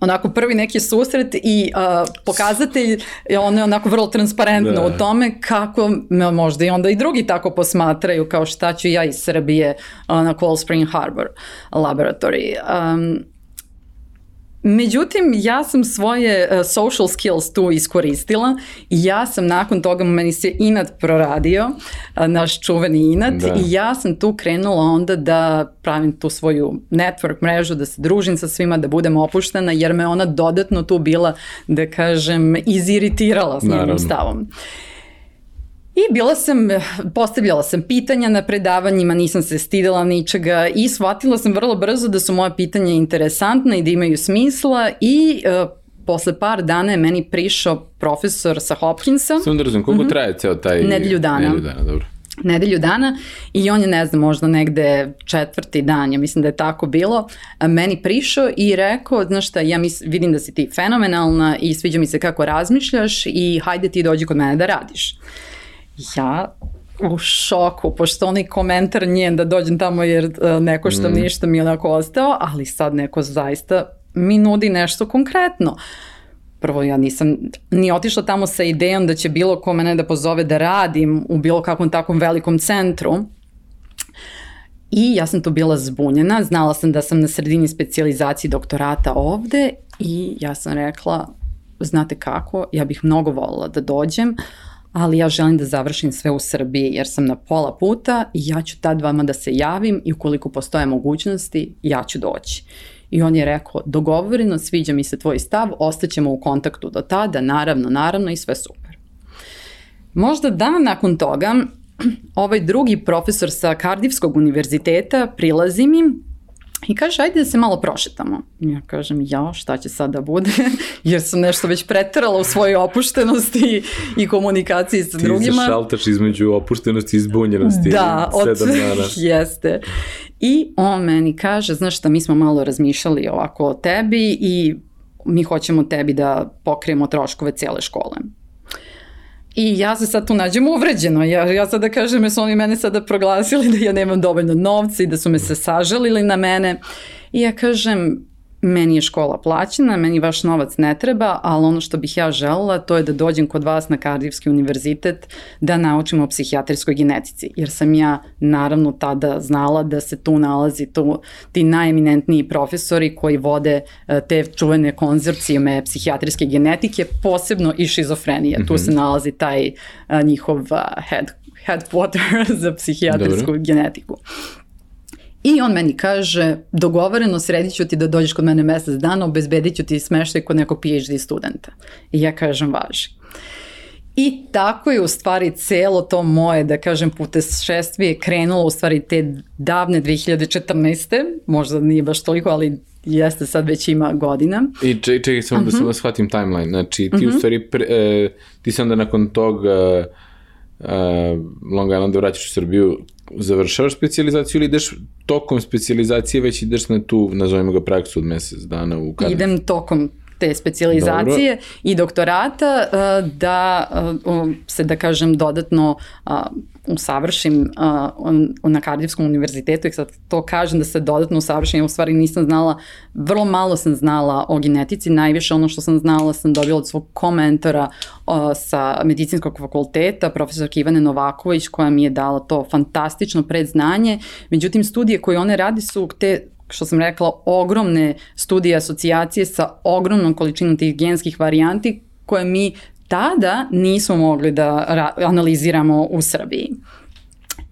S2: onako prvi neki susret i uh, pokazatelj je ono je onako vrlo transparentno da. u tome kako možda i onda i drugi tako posmatraju kao šta ću ja iz Srbije uh, na Cold Spring Harbor Laboratory. Um, Međutim, ja sam svoje uh, social skills tu iskoristila i ja sam nakon toga, meni se inat proradio, uh, naš čuveni inat da. i ja sam tu krenula onda da pravim tu svoju network mrežu, da se družim sa svima, da budem opuštena, jer me ona dodatno tu bila, da kažem, iziritirala s njenim stavom. Uh, I bila sam, postavljala sam pitanja na predavanjima, nisam se stidela ničega i shvatila sam vrlo brzo da su moja pitanja interesantna i da imaju smisla i uh, posle par dana je meni prišao profesor sa Hopkinsa.
S3: Samo da razum, koliko mm -hmm. traje ceo taj...
S2: Nedelju dana.
S3: Nedelju dana, dobro
S2: nedelju dana i on je, ne znam, možda negde četvrti dan, ja mislim da je tako bilo, meni prišao i rekao, znaš šta, ja mis, vidim da si ti fenomenalna i sviđa mi se kako razmišljaš i hajde ti dođi kod mene da radiš ja u šoku, pošto onaj komentar njen da dođem tamo jer uh, neko što mm. ništa mi je onako ostao, ali sad neko zaista mi nudi nešto konkretno. Prvo, ja nisam ni otišla tamo sa idejom da će bilo ko mene da pozove da radim u bilo kakvom takvom velikom centru. I ja sam tu bila zbunjena, znala sam da sam na sredini specializacije doktorata ovde i ja sam rekla, znate kako, ja bih mnogo volila da dođem, uh, ali ja želim da završim sve u Srbiji jer sam na pola puta i ja ću tad vama da se javim i ukoliko postoje mogućnosti, ja ću doći. I on je rekao, dogovoreno, sviđa mi se tvoj stav, ostaćemo u kontaktu do tada, naravno, naravno i sve super. Možda dan nakon toga, ovaj drugi profesor sa Kardivskog univerziteta prilazi mi I kaže, ajde da se malo prošetamo. Ja kažem, ja, šta će sad da bude? Jer sam nešto već pretrala u svojoj opuštenosti i komunikaciji sa
S3: Ti
S2: drugima. Ti
S3: se šaltaš između opuštenosti i zbunjenosti.
S2: Da, od jeste. I on meni kaže, znaš šta, mi smo malo razmišljali ovako o tebi i mi hoćemo tebi da pokrijemo troškove cijele škole. I ja se sad tu nađem uvređeno. Ja, ja sada kažem, jer su oni mene sada proglasili da ja nemam dovoljno novca i da su me se sažalili na mene. I ja kažem, meni je škola plaćena, meni vaš novac ne treba, ali ono što bih ja želela to je da dođem kod vas na Kardivski univerzitet da naučim o psihijatrijskoj genetici, jer sam ja naravno tada znala da se tu nalazi tu, ti najeminentniji profesori koji vode e, te čuvene konzorcijume psihijatrijske genetike, posebno i šizofrenije. Mm -hmm. Tu se mhm. nalazi taj a, e, njihov a, head, headquarter za psihijatrijsku Dobro. genetiku. I on meni kaže, dogovoreno, sredit ću ti da dođeš kod mene mesec dana, obezbedit ću ti smeštaj kod nekog PhD studenta. I ja kažem, važi. I tako je u stvari celo to moje, da kažem, putešestvije krenulo u stvari te davne 2014. Možda nije baš toliko, ali jeste sad već ima godina.
S3: I čekaj, čekaj samo uh -huh. da samo mhm. shvatim timeline. Znači, ti uh -huh. u mhm. stvari, pre, e, ti se onda nakon tog e, e, Long Islanda vraćaš u Srbiju završavaš specializaciju ili ideš tokom specializacije već ideš na tu, nazovimo ga praksu od mesec dana u
S2: Kardifu? Idem tokom te specializacije Dobro. i doktorata uh, da uh, se da kažem dodatno uh, usavršim na Kardivskom univerzitetu i sad to kažem da se dodatno usavršim, ja u stvari nisam znala, vrlo malo sam znala o genetici, najviše ono što sam znala sam dobila od svog komentora sa medicinskog fakulteta, profesor Ivane Novaković koja mi je dala to fantastično predznanje, međutim studije koje one radi su te što sam rekla, ogromne studije asocijacije sa ogromnom količinom tih genskih varijanti koje mi tada nismo mogli da analiziramo u Srbiji.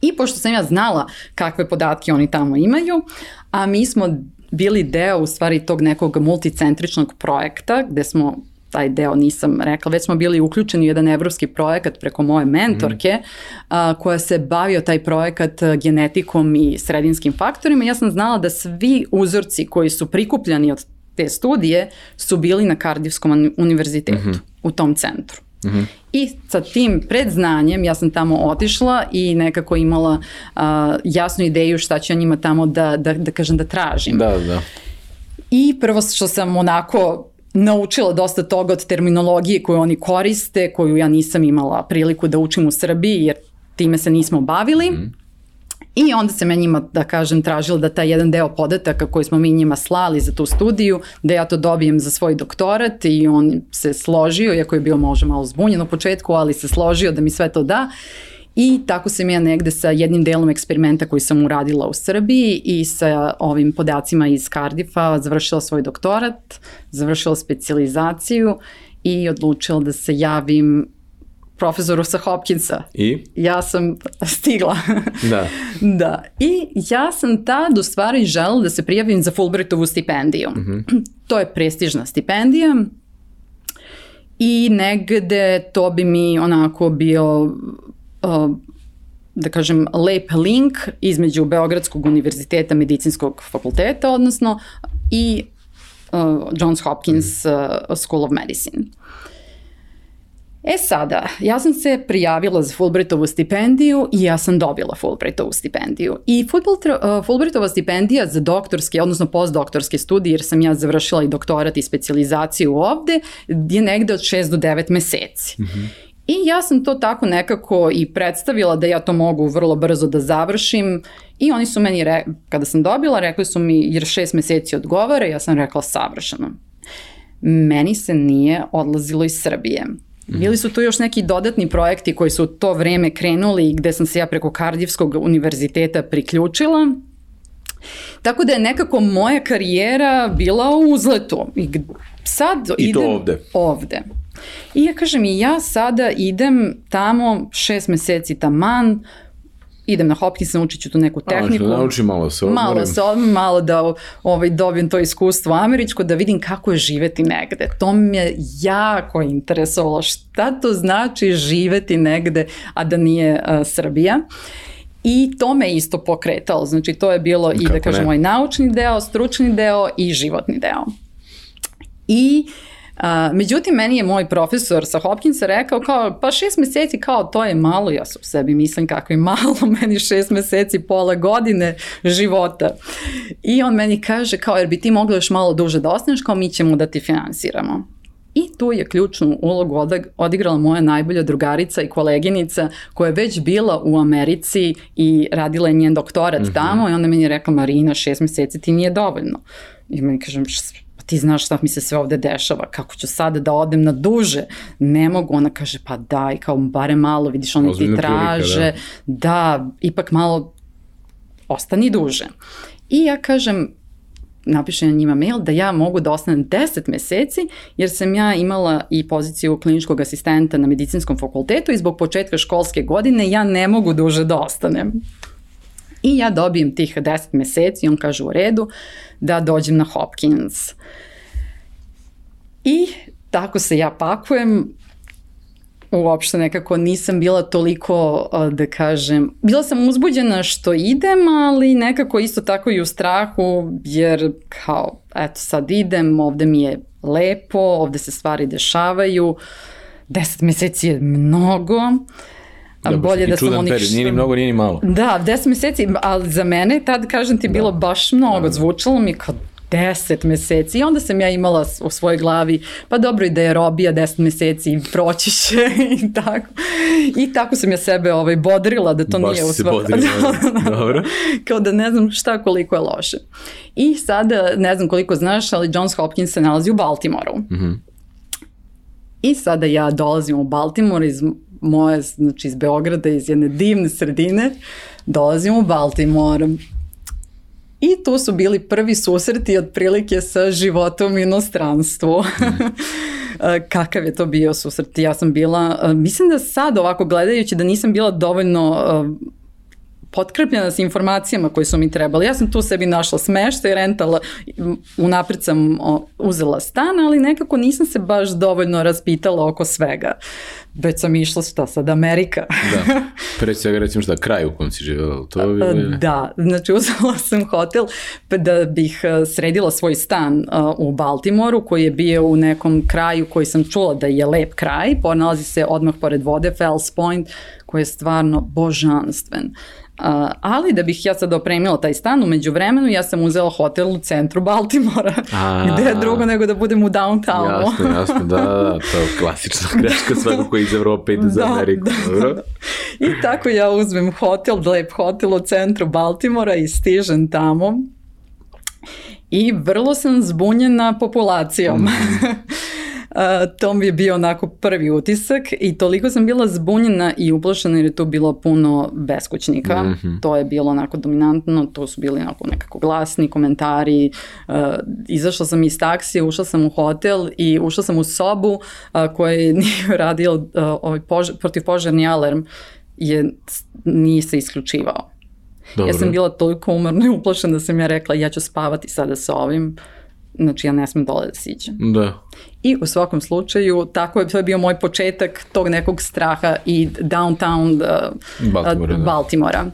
S2: I pošto sam ja znala kakve podatke oni tamo imaju, a mi smo bili deo u stvari tog nekog multicentričnog projekta gde smo taj deo nisam rekla, već smo bili uključeni u jedan evropski projekat preko moje mentorke mm. a, koja se bavio taj projekat genetikom i sredinskim faktorima. Ja sam znala da svi uzorci koji su prikupljani od te studije su bili na Kardivskom univerzitetu mm -hmm. u tom centru. Mm -hmm. I sa tim predznanjem ja sam tamo otišla i nekako imala uh, jasnu ideju šta ću ja njima tamo da, da, da kažem da tražim.
S3: Da, da.
S2: I prvo što sam onako naučila dosta toga od terminologije koju oni koriste, koju ja nisam imala priliku da učim u Srbiji jer time se nismo bavili. Mm. I onda se me njima, da kažem, tražila da taj jedan deo podataka koji smo mi njima slali za tu studiju, da ja to dobijem za svoj doktorat i on se složio, iako je bio možda malo zbunjen u početku, ali se složio da mi sve to da. I tako sam ja negde sa jednim delom eksperimenta koji sam uradila u Srbiji i sa ovim podacima iz Cardiffa završila svoj doktorat, završila specializaciju i odlučila da se javim profesoru sa Hopkinsa.
S3: I?
S2: Ja sam stigla.
S3: Da.
S2: da. I ja sam tad u stvari žela da se prijavim za Fulbrightovu stipendiju. Mm -hmm. To je prestižna stipendija i negde to bi mi onako bio da kažem, lep link između Beogradskog univerziteta medicinskog fakulteta, odnosno i uh, Johns Hopkins uh, School of Medicine. E sada, ja sam se prijavila za Fulbrightovu stipendiju i ja sam dobila Fulbrightovu stipendiju. I uh, Fulbrightova stipendija za doktorske, odnosno postdoktorske studije, jer sam ja završila i doktorat i specializaciju ovde, je negde od 6 do 9 meseci. Mm -hmm. I ja sam to tako nekako i predstavila da ja to mogu vrlo brzo da završim i oni su meni, re, kada sam dobila, rekli su mi jer šest meseci odgovara, ja sam rekla savršeno. Meni se nije odlazilo iz Srbije. Mhm. Bili su tu još neki dodatni projekti koji su to vreme krenuli i gde sam se ja preko Kardivskog univerziteta priključila. Tako da je nekako moja karijera bila u uzletu. I sad
S3: I
S2: idem
S3: to ovde?
S2: Ovde. I ja kažem i ja sada idem tamo šest meseci taman, idem na Hopkins, naučit ću tu neku tehniku.
S3: A, nauči malo se odmorim.
S2: Malo se odmorim, malo da ovaj, dobijem to iskustvo američko, da vidim kako je živeti negde. To me je jako interesovalo. Šta to znači živeti negde, a da nije uh, Srbija? I to me isto pokretalo. Znači, to je bilo kako i da kažem moj naučni deo, stručni deo i životni deo. I uh, A, međutim, meni je moj profesor sa Hopkinsa rekao kao, pa šest meseci kao to je malo, ja u sebi mislim kako je malo, meni šest meseci, pola godine života. I on meni kaže kao, jer bi ti mogla još malo duže da ostaneš, kao mi ćemo da ti finansiramo. I tu je ključnu ulogu odigrala moja najbolja drugarica i koleginica koja je već bila u Americi i radila je njen doktorat mm -hmm. tamo i onda meni je rekla Marina šest meseci ti nije dovoljno. I meni kažem pa ti znaš šta mi se sve ovde dešava, kako ću sada da odem na duže, ne mogu, ona kaže pa daj, kao bare malo, vidiš oni ti traže, prilika, da. da, ipak malo ostani duže. I ja kažem, napišem njima mail da ja mogu da ostanem 10 meseci jer sam ja imala i poziciju kliničkog asistenta na medicinskom fakultetu i zbog početka školske godine ja ne mogu duže da ostanem. I ja dobijem tih 10 meseci i on kaže u redu da dođem na Hopkins. I tako se ja pakujem, uopšte nekako nisam bila toliko, da kažem, bila sam uzbuđena što idem, ali nekako isto tako i u strahu, jer kao, eto sad idem, ovde mi je lepo, ovde se stvari dešavaju, deset meseci je mnogo,
S3: Da, bolje da sam onih... Period. Nije ni mnogo, nije ni malo.
S2: Da, 10 meseci, ali za mene tad, kažem ti, da. bilo baš mnogo. Da. Zvučalo mi kao 10 meseci i onda sam ja imala u svojoj glavi pa dobro i da je robija 10 meseci i proći će i tako. I tako sam ja sebe ovaj, bodrila da to Baš nije u svojoj...
S3: da, dobro.
S2: Kao da ne znam šta koliko je loše. I sada ne znam koliko znaš, ali Johns Hopkins se nalazi u Baltimoru. Mm I sada ja dolazim u Baltimore iz moje, znači iz Beograda, iz jedne divne sredine, dolazim u Baltimore. I tu su bili prvi susreti otprilike sa životom u inostranstvu. Mm. Kakav je to bio susret? Ja sam bila, mislim da sad ovako gledajući da nisam bila dovoljno potkrepljena s informacijama koje su mi trebali. Ja sam tu sebi našla smešta i rentala, unapred sam uzela stan, ali nekako nisam se baš dovoljno raspitala oko svega. Već sam išla šta sad, Amerika.
S3: da, pre svega recimo šta, kraj u kom si živjela, to bi bilo...
S2: Da, znači uzela sam hotel da bih sredila svoj stan u Baltimoru koji je bio u nekom kraju koji sam čula da je lep kraj, nalazi se odmah pored vode, Fells Point, koji je stvarno božanstven. Uh, ali da bih ja sad opremila taj stan, umeđu vremenu ja sam uzela hotel u centru Baltimora, A, gde je drugo nego da budem u downtownu.
S3: Jasno, jasno, da, da, to je klasična greška svakog koji iz Evrope ide za da, Ameriku. Da, dobro. Da.
S2: I tako ja uzmem hotel, lep hotel u centru Baltimora i stižem tamo i vrlo sam zbunjena populacijom. Mm. to mi je bio onako prvi utisak i toliko sam bila zbunjena i uplašena jer je tu bilo puno beskućnika. Mm -hmm. To je bilo onako dominantno, to su bili onako nekako glasni komentari. Uh, izašla sam iz taksije, ušla sam u hotel i ušla sam u sobu uh, koja je nije radio uh, ovaj pož protivpožarni alarm je nije se isključivao. Dobro. Ja sam bila toliko umorna i uplašena da sam ja rekla ja ću spavati sada sa ovim. Znači ja ne smem dole da siđem.
S3: Da.
S2: I u svakom slučaju, tako je, to je bio moj početak tog nekog straha i downtown uh, Baltimora. Da. Baltimora.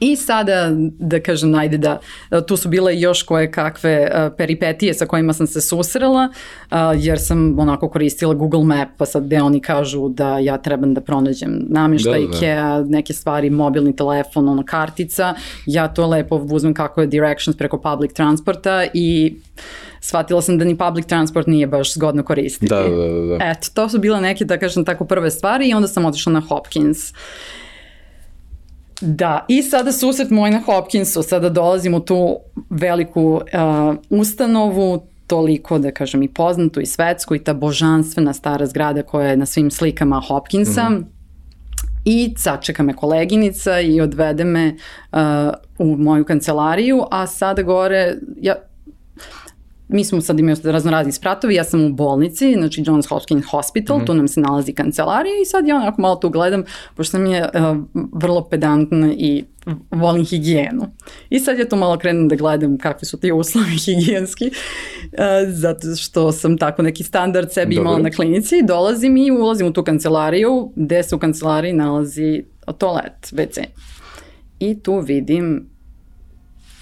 S2: I sada, da kažem, najde da, tu su bile još koje kakve uh, peripetije sa kojima sam se susrela, uh, jer sam onako koristila Google Map, pa sad gde oni kažu da ja trebam da pronađem namještaj, da, da. IKEA, neke stvari, mobilni telefon, ono, kartica, ja to lepo uzmem kako je directions preko public transporta i shvatila sam da ni public transport nije baš zgodno koristiti.
S3: Da, da, da. da.
S2: Eto, to su bile neke, da kažem, tako prve stvari i onda sam otišla na Hopkins. Da, i sada susret moj na Hopkinsu, sada dolazim u tu veliku uh, ustanovu, toliko, da kažem, i poznatu i svetsku i ta božanstvena stara zgrada koja je na svim slikama Hopkinsa. Mm -hmm. I sačeka me koleginica i odvede me uh, u moju kancelariju, a sada gore, ja mi smo sad imali raznorazni spratovi, ja sam u bolnici, znači Johns Hopkins Hospital, mm -hmm. tu nam se nalazi kancelarija i sad ja onako malo tu gledam, pošto sam je uh, vrlo pedantna i volim higijenu. I sad ja tu malo krenem da gledam kakvi su ti uslovi higijenski, uh, zato što sam tako neki standard sebi Dobre. imala na klinici, dolazim i ulazim u tu kancelariju, gde se u kancelariji nalazi toalet, WC. I tu vidim,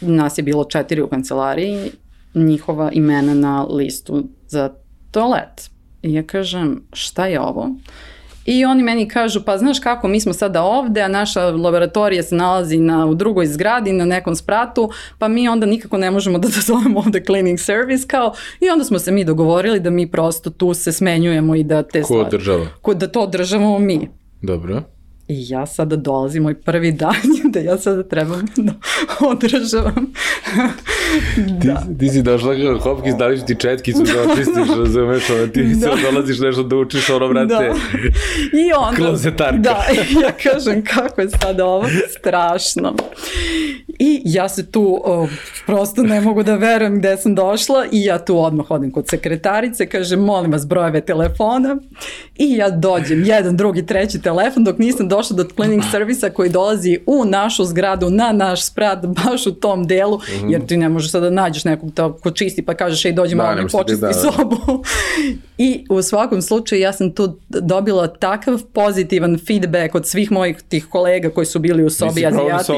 S2: nas je bilo četiri u kancelariji, njihova imena na listu za toalet. I ja kažem, šta je ovo? I oni meni kažu, pa znaš kako, mi smo sada ovde, a naša laboratorija se nalazi na, u drugoj zgradi, na nekom spratu, pa mi onda nikako ne možemo da dozovemo ovde cleaning service, kao, i onda smo se mi dogovorili da mi prosto tu se smenjujemo i da te...
S3: Ko održava?
S2: Ko, da to održavamo mi.
S3: Dobro.
S2: I ja sada dolazim, moj prvi dan da ja sada trebam da održavam.
S3: da. Ti, ti si došla kao Hopkins, da li ti četkicu da očistiš, razumeš, ono, ti da. sad dolaziš nešto da učiš, ono, brate, da. I onda, klozetarka.
S2: Da, ja kažem kako je sada ovo strašno. I ja se tu o, prosto ne mogu da verujem gde sam došla i ja tu odmah odim kod sekretarice, kažem molim vas brojeve telefona i ja dođem jedan, drugi, treći telefon dok nisam došla do cleaning servisa koji dolazi u našu zgradu, na naš sprat, baš u tom delu, mm -hmm. jer ti ne možeš sada da nađeš nekog to ko čisti pa kažeš ej dođi da, malo mi počisti da, sobu. I u svakom slučaju ja sam tu dobila takav pozitivan feedback od svih mojih tih kolega koji su bili u sobi azijati.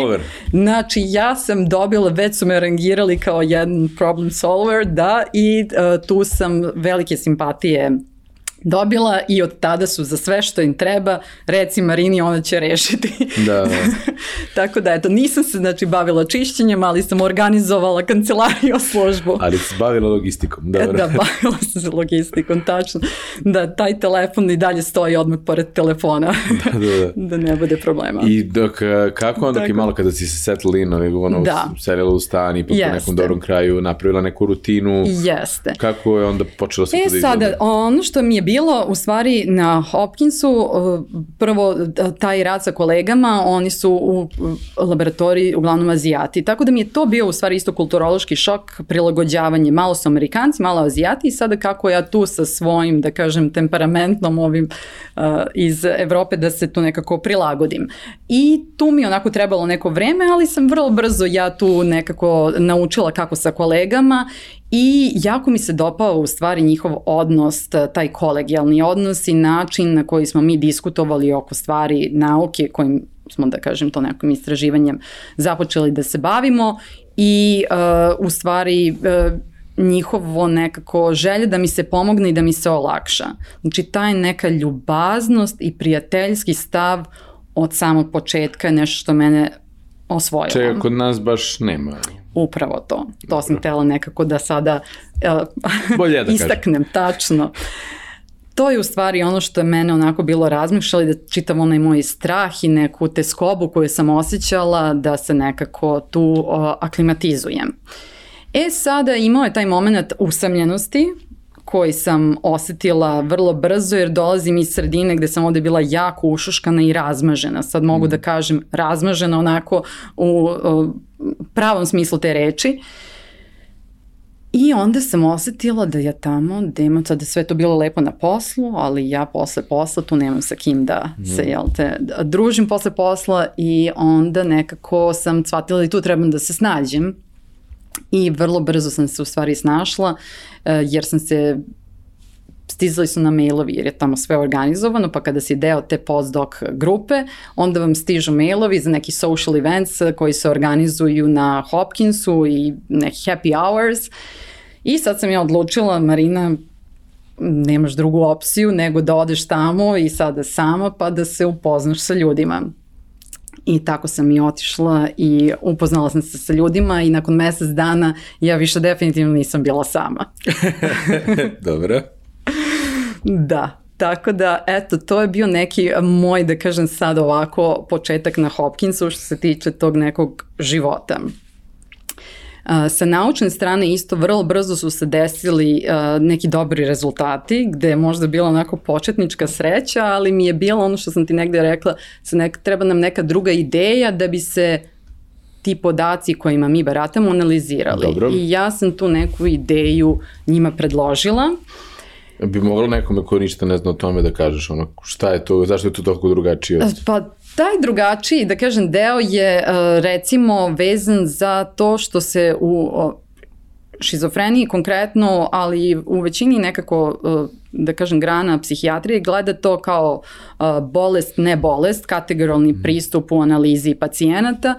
S2: Znači ja sam dobila, već su me rangirali kao jedan problem solver, da, i uh, tu sam velike simpatije dobila i od tada su za sve što im treba, reci Marini, ona će rešiti.
S3: Da. da.
S2: Tako da, eto, nisam se znači, bavila čišćenjem, ali sam organizovala kancelariju službu.
S3: Ali se bavila logistikom, dobro.
S2: Da, bavila sam se logistikom, tačno. Da, taj telefon i dalje stoji odmah pored telefona, da, da, da. da ne bude problema.
S3: I dok, kako onda Tako. malo kada si se setila in, ono, da. selila u stan i po nekom dobrom kraju napravila neku rutinu,
S2: Jeste.
S3: kako je onda počela se
S2: e, to da E sada, ono što mi je bilo u stvari na Hopkinsu, prvo taj rad sa kolegama, oni su u laboratoriji uglavnom azijati, tako da mi je to bio u stvari isto kulturološki šok, prilagođavanje, malo su amerikanci, malo azijati i sada kako ja tu sa svojim, da kažem, temperamentnom ovim uh, iz Evrope da se tu nekako prilagodim. I tu mi onako trebalo neko vreme, ali sam vrlo brzo ja tu nekako naučila kako sa kolegama I jako mi se dopao u stvari njihov odnos, taj kolegijalni odnos i način na koji smo mi diskutovali oko stvari nauke kojim smo, da kažem, to nekim istraživanjem započeli da se bavimo i uh, u stvari uh, njihovo nekako želje da mi se pomogne i da mi se olakša. Znači, taj neka ljubaznost i prijateljski stav od samog početka je nešto što mene osvojilo.
S1: Čega kod nas baš nema.
S2: Upravo to. To sam htela nekako da sada uh, Bolje da istaknem kažem. tačno. To je u stvari ono što je mene onako bilo razmišljali da čitav onaj moj strah i neku teskobu koju sam osjećala da se nekako tu uh, aklimatizujem. E sada imao je taj moment usamljenosti koji sam osetila vrlo brzo jer dolazim iz sredine gde sam ovde bila jako ušuškana i razmažena. Sad mogu mm. da kažem razmažena onako u, pravom smislu te reči. I onda sam osetila da ja tamo, da imam sada sve to bilo lepo na poslu, ali ja posle posla tu nemam sa kim da mm. se, jel te, da družim posle posla i onda nekako sam shvatila da tu trebam da se snađem i vrlo brzo sam se u stvari snašla e, jer sam se stizali su na mailovi jer je tamo sve organizovano, pa kada si deo te postdoc grupe, onda vam stižu mailovi za neki social events koji se organizuju na Hopkinsu i neki happy hours. I sad sam ja odlučila, Marina, nemaš drugu opciju nego da odeš tamo i sada sama pa da se upoznaš sa ljudima. I tako sam i otišla i upoznala sam se sa ljudima i nakon mesec dana ja više definitivno nisam bila sama.
S1: Dobro.
S2: Da, Tako da, eto, to je bio neki moj, da kažem sad ovako, početak na Hopkinsu što se tiče tog nekog života. Sa naučne strane isto vrlo brzo su se desili neki dobri rezultati, gde je možda bila onako početnička sreća, ali mi je bilo ono što sam ti negde rekla, sa nek, treba nam neka druga ideja da bi se ti podaci kojima mi baratamo analizirali. Dobro. I ja sam tu neku ideju njima predložila.
S1: Bi moglo nekome ko ništa ne zna o tome da kažeš ono, šta je to, zašto je to toliko drugačije?
S2: Pa taj drugačiji, da kažem, deo je e, recimo vezan za to što se u šizofreniji konkretno, ali u većini nekako, e, da kažem, grana psihijatrije gleda to kao e, bolest, ne bolest, kategoralni mhm. pristup u analizi pacijenata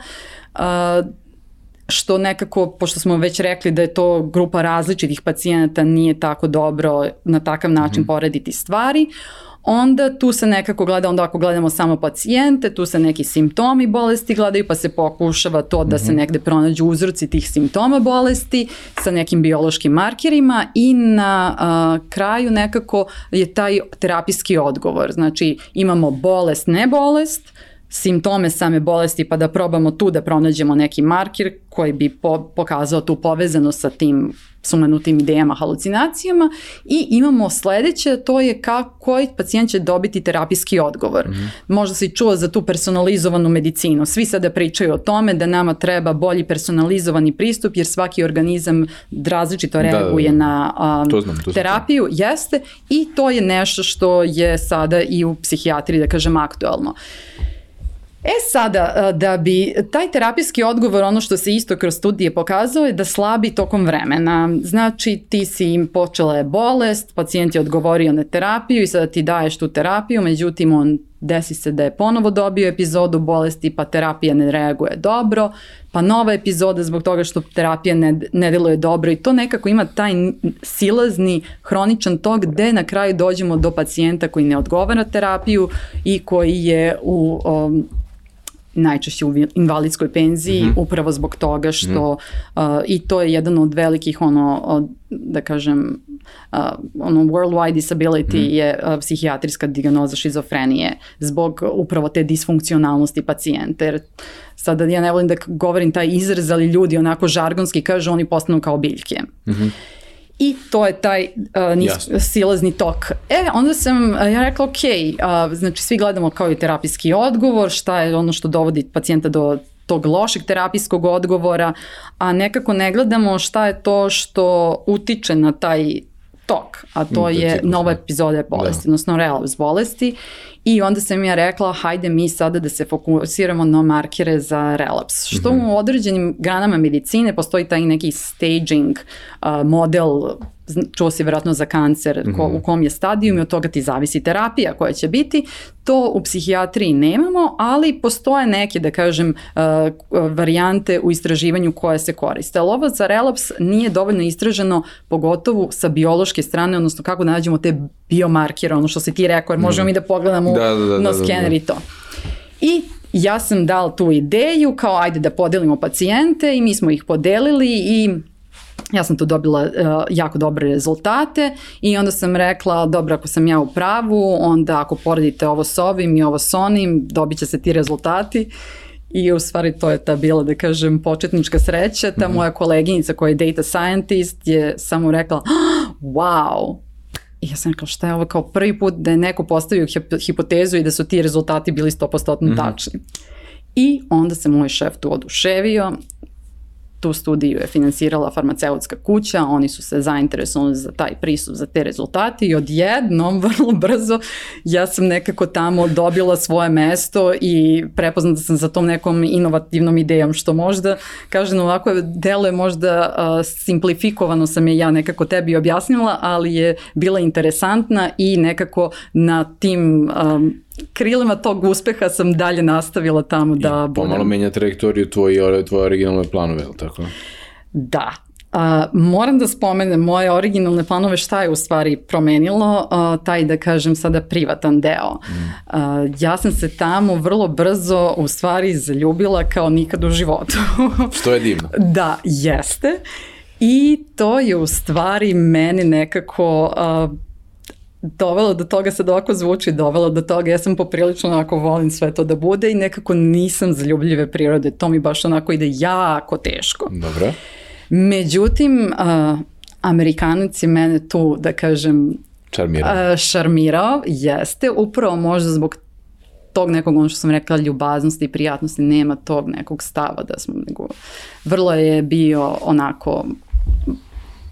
S2: što nekako, pošto smo već rekli da je to grupa različitih pacijenata, nije tako dobro na takav način mm. porediti stvari, onda tu se nekako gleda, onda ako gledamo samo pacijente, tu se neki simptomi bolesti gledaju, pa se pokušava to da mm -hmm. se mhm. negde pronađu uzroci tih simptoma bolesti sa nekim biološkim markerima i na a, kraju nekako je taj terapijski odgovor. Znači imamo bolest, ne bolest, simptome same bolesti pa da probamo tu da pronađemo neki marker koji bi po, pokazao tu povezanost sa tim sumanutim idejama, halucinacijama i imamo sledeće, to je kako, koji pacijent će dobiti terapijski odgovor. Mm -hmm. Možda si čuo za tu personalizovanu medicinu. Svi sada pričaju o tome da nama treba bolji personalizovani pristup jer svaki organizam različito reaguje da, da, da. na um, to znam, to terapiju. Znam. Jeste i to je nešto što je sada i u psihijatriji, da kažem, aktualno. Uh, E sada, da bi taj terapijski odgovor, ono što se isto kroz studije pokazao je da slabi tokom vremena. Znači ti si im počela je bolest, pacijent je odgovorio na terapiju i sada ti daješ tu terapiju, međutim on desi se da je ponovo dobio epizodu bolesti pa terapija ne reaguje dobro, pa nova epizoda zbog toga što terapija ne, ne deluje dobro i to nekako ima taj silazni, hroničan tok gde na kraju dođemo do pacijenta koji ne odgovara terapiju i koji je u um, najčešće u invalidskoj penziji mm -hmm. upravo zbog toga što mm -hmm. uh, i to je jedan od velikih ono od, da kažem uh, ono worldwide disability mm -hmm. je uh, psihijatrijska diagnoza šizofrenije zbog upravo te disfunkcionalnosti pacijenta jer sada ja ne volim da govorim taj izraz ali ljudi onako žargonski kažu oni postanu kao biljke. Mm -hmm. I to je taj uh, nis, silazni tok. E, onda sam uh, ja rekla, ok, uh, znači svi gledamo kao i terapijski odgovor, šta je ono što dovodi pacijenta do tog lošeg terapijskog odgovora, a nekako ne gledamo šta je to što utiče na taj tok, a to
S1: je
S2: nova
S1: da.
S2: epizoda bolesti, odnosno relapse bolesti. I onda sam ja rekla, hajde mi sada da se fokusiramo na markere za relaps. Što
S1: Mhm.
S2: u određenim granama medicine postoji taj neki staging uh, model, čuo si vjerojatno za kancer, ko,
S1: Mhm.
S2: u kom je stadijum i od toga ti zavisi terapija koja će biti. To u psihijatriji nemamo, ali postoje neke, da kažem, uh, varijante u istraživanju koje se koriste. Ali ovo za relaps nije dovoljno istraženo, pogotovo sa biološke strane, odnosno kako nađemo te biomarkere, ono što si ti rekao, jer možemo mi da pogledamo
S1: Da, da, da, da,
S2: na
S1: da, da.
S2: skener i to. I ja sam dala tu ideju kao ajde da podelimo pacijente i mi smo ih podelili i ja sam tu dobila uh, jako dobre rezultate i onda sam rekla, dobro, ako sam ja u pravu, onda ako poredite ovo s ovim i ovo s onim, dobit će se ti rezultati. I u stvari to je ta bila, da kažem, početnička sreća. Ta moja koleginica koja je data scientist je samo rekla, "Ah, wow, I ja sam rekla šta je ovo kao prvi put da je neko postavio hip- hipotezu i da su ti rezultati bili 100% tačni. I onda se moj šef tu oduševio, tu studiju je finansirala farmaceutska kuća, oni su se zainteresovali za taj pristup, za te rezultate i odjednom, vrlo brzo, ja sam nekako tamo dobila svoje mesto i prepoznata sam za tom nekom inovativnom idejom, što možda, kažem ovako, deluje možda uh, simplifikovano sam je ja nekako tebi objasnila, ali je bila interesantna i nekako na tim um, krilima tog uspeha sam dalje nastavila tamo da budem.
S1: Pomalo menja trajektoriju tvoje, tvoje originalne planove, ili tako?
S2: Da. A, moram da spomenem moje originalne planove šta je u stvari promenilo, a, taj da kažem sada privatan deo. A, ja sam se tamo vrlo brzo u stvari zaljubila kao nikad u životu.
S1: Što je divno.
S2: da, jeste. I to je u stvari meni nekako a, dovelo do toga, sad ovako zvuči, dovelo do toga, ja sam poprilično onako volim sve to da bude i nekako nisam zaljubljive prirode, to mi baš onako ide jako teško.
S1: Dobro.
S2: Međutim, uh, Amerikanac je mene tu, da kažem,
S1: Čarmira.
S2: uh, šarmirao, jeste, upravo možda zbog tog nekog, ono što sam rekla, ljubaznosti i prijatnosti, nema tog nekog stava da smo, nego vrlo je bio onako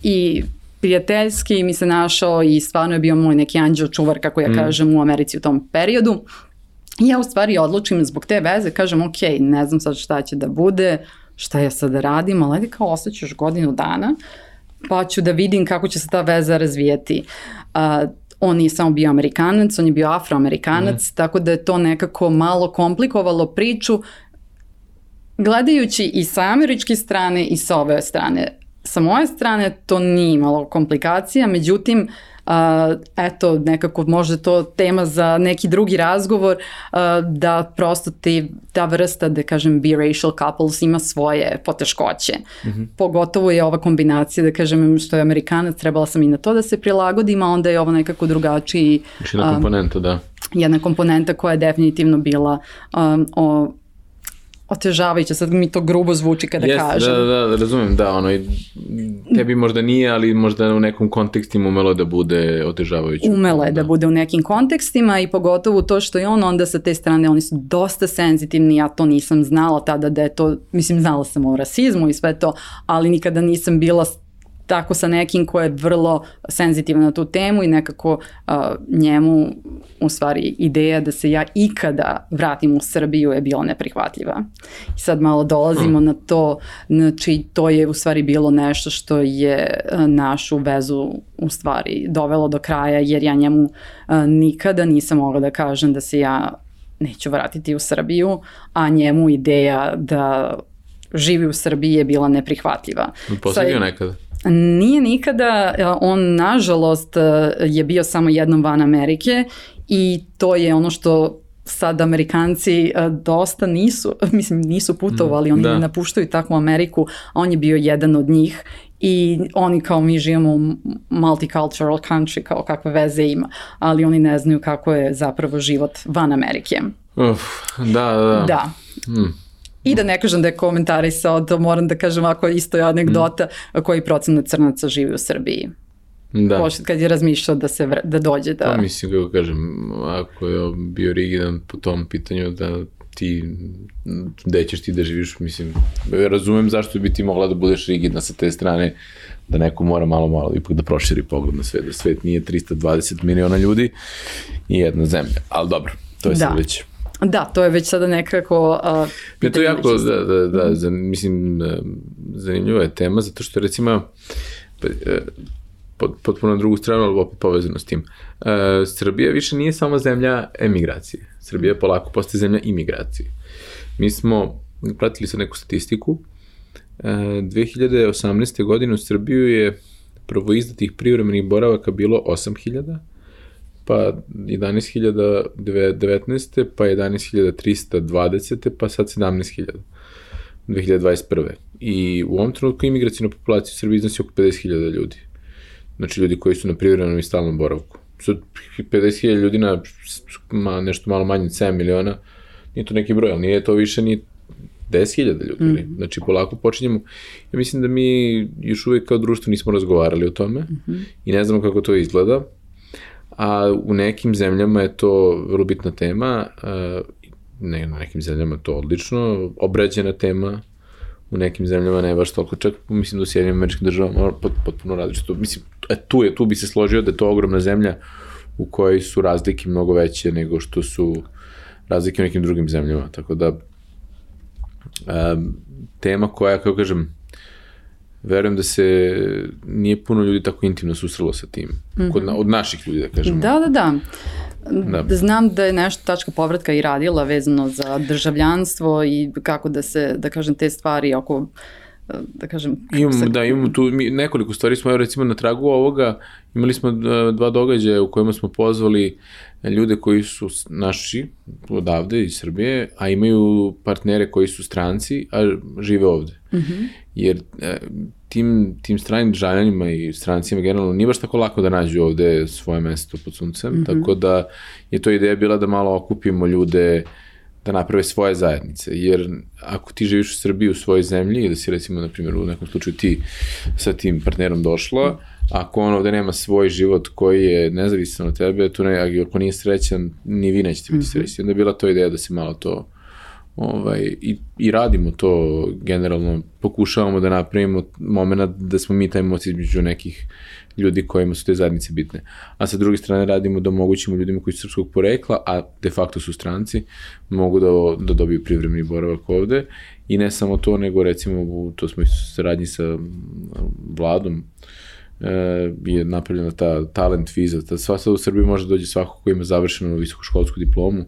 S2: i prijateljski mi se našao i stvarno je bio moj neki anđeo čuvar, kako ja kažem, u Americi u tom periodu. I ja u stvari odlučim zbog te veze, kažem, ok, ne znam sad šta će da bude, šta ja sad da radim, ali ajde kao ostaćeš godinu dana, pa ću da vidim kako će se ta veza razvijeti. Uh, on nije samo bio Amerikanac, on je bio Afroamerikanac, tako da je to nekako malo komplikovalo priču, gledajući i sa američke strane i sa ove strane. Sa moje strane to nije imalo komplikacija, međutim, uh, eto, nekako možda to tema za neki drugi razgovor, uh, da prosto ti, ta vrsta, da kažem, biracial couples ima svoje poteškoće. Pogotovo je ova kombinacija, da kažem, što je Amerikanac, trebala sam i na to da se prilagodim, a onda je ovo nekako drugačiji
S1: Još jedna komponenta, da.
S2: jedna komponenta koja je definitivno bila um, o, otežavajuća, sad mi to grubo zvuči kada
S1: Jeste,
S2: kažem.
S1: Da, da, da, razumem, da, ono, tebi možda nije, ali možda u nekom kontekstima umelo da bude otežavajuće.
S2: Umela je da bude u nekim kontekstima i pogotovo to što je on onda sa te strane, oni su dosta senzitivni, ja to nisam znala tada da je to, mislim znala sam o rasizmu i sve to, ali nikada nisam bila tako sa nekim ko je vrlo senzitivan na tu temu i nekako uh, njemu u stvari ideja da se ja ikada vratim u Srbiju je bila neprihvatljiva. I sad malo dolazimo na to, znači to je u stvari bilo nešto što je uh, našu vezu u stvari dovelo do kraja jer ja njemu uh, nikada nisam mogla da kažem da se ja neću vratiti u Srbiju, a njemu ideja da živi u Srbiji je bila neprihvatljiva. Sad-
S1: nekada?
S2: Nije nikada, e, on nažalost e, je bio samo jednom van Amerike i to je ono što sad Amerikanci e, dosta nisu, mislim nisu putovali, oni
S1: da.
S2: ne napuštaju takvu Ameriku, a on je bio jedan od njih i oni kao mi živimo u multicultural country, kao kakve veze ima, ali oni ne znaju kako je zapravo život van Amerike.
S1: Uf, da, da, da.
S2: Da.
S1: Hmm.
S2: I da ne kažem da je komentarisao, to moram da kažem ako je isto anegdota, mm. koji procenat crnaca živi u Srbiji. Da. Pošto kad je razmišljao da se vre, da dođe da...
S1: Pa mislim, kako kažem, ako je bio rigidan po tom pitanju da ti, gde ćeš ti da živiš, mislim, razumem zašto bi ti mogla da budeš rigidna sa te strane, da neko mora malo, malo ipak da proširi pogled na svet, da svet nije 320 miliona ljudi i jedna zemlja, ali dobro, to je da. sad već...
S2: Da, to je već sada nekako... Uh,
S1: ja, to je jako, da, da, da, za, mislim, zanimljiva je tema, zato što recimo, pa, e, potpuno na drugu stranu, ali opet povezano s tim. Uh, Srbija više nije samo zemlja emigracije. Srbija polako postaje zemlja imigracije. Mi smo pratili sa neku statistiku. Uh, 2018. godine u Srbiju je prvo izdatih privremenih boravaka bilo 8000, pa 11.019. pa 11.320. pa sad 17.000. 2021. I u ovom trenutku imigracijna populacija u Srbiji iznosi oko 50.000 ljudi znači ljudi koji su na privremenom i stalnom boravku. Su 50.000 ljudi na ma, nešto malo manje 7 miliona, nije to neki broj, ali nije to više ni 10.000 ljudi. Mm. Znači, polako počinjemo. Ja mislim da mi još uvek kao društvo nismo razgovarali o tome mm -hmm. i ne znamo kako to izgleda, a u nekim zemljama je to vrlo bitna tema, ne, na nekim zemljama je to odlično, obrađena tema, u nekim zemljama ne baš toliko, čak mislim da u Sjedinim američkim državama pot, potpuno različito. Mislim, e, tu, je, tu bi se složio da je to ogromna zemlja u kojoj su razlike mnogo veće nego što su razlike u nekim drugim zemljama, tako da um, tema koja, kako kažem, verujem da se nije puno ljudi tako intimno susrelo sa tim, mm -hmm. kod, na, od naših ljudi, da kažemo.
S2: Da, da, da. Da. Znam da je nešto tačka povratka i radila vezano za državljanstvo i kako da se, da kažem, te stvari oko da kažem...
S1: Imamo, se... da, imamo tu mi, nekoliko stvari smo, recimo, na tragu ovoga, imali smo dva događaja u kojima smo pozvali ljude koji su naši, odavde iz Srbije, a imaju partnere koji su stranci, a žive ovde. Mm -hmm. Jer e, tim, tim stranim državljanima i strancima generalno nije baš tako lako da nađu ovde svoje mesto pod suncem, mm -hmm. tako da je to ideja bila da malo okupimo ljude da naprave svoje zajednice, jer ako ti živiš u Srbiji u svojoj zemlji i da si recimo, na primjer, u nekom slučaju ti sa tim partnerom došla, ako on ovde nema svoj život koji je nezavisan od tebe, tu ne, ako nije srećan, ni vi nećete biti mm -hmm. srećni. Onda je bila to ideja da se malo to ovaj, i, i radimo to generalno, pokušavamo da napravimo moment da smo mi taj moc između nekih ljudi kojima su te zajednice bitne. A sa druge strane radimo da omogućimo ljudima koji su srpskog porekla, a de facto su stranci, mogu da, da dobiju privremeni boravak ovde. I ne samo to, nego recimo, to smo i saradnji sa vladom, e, je napravljena ta talent viza. Ta, sva sad u Srbiji može da dođe svako ko ima završenu visokoškolsku diplomu,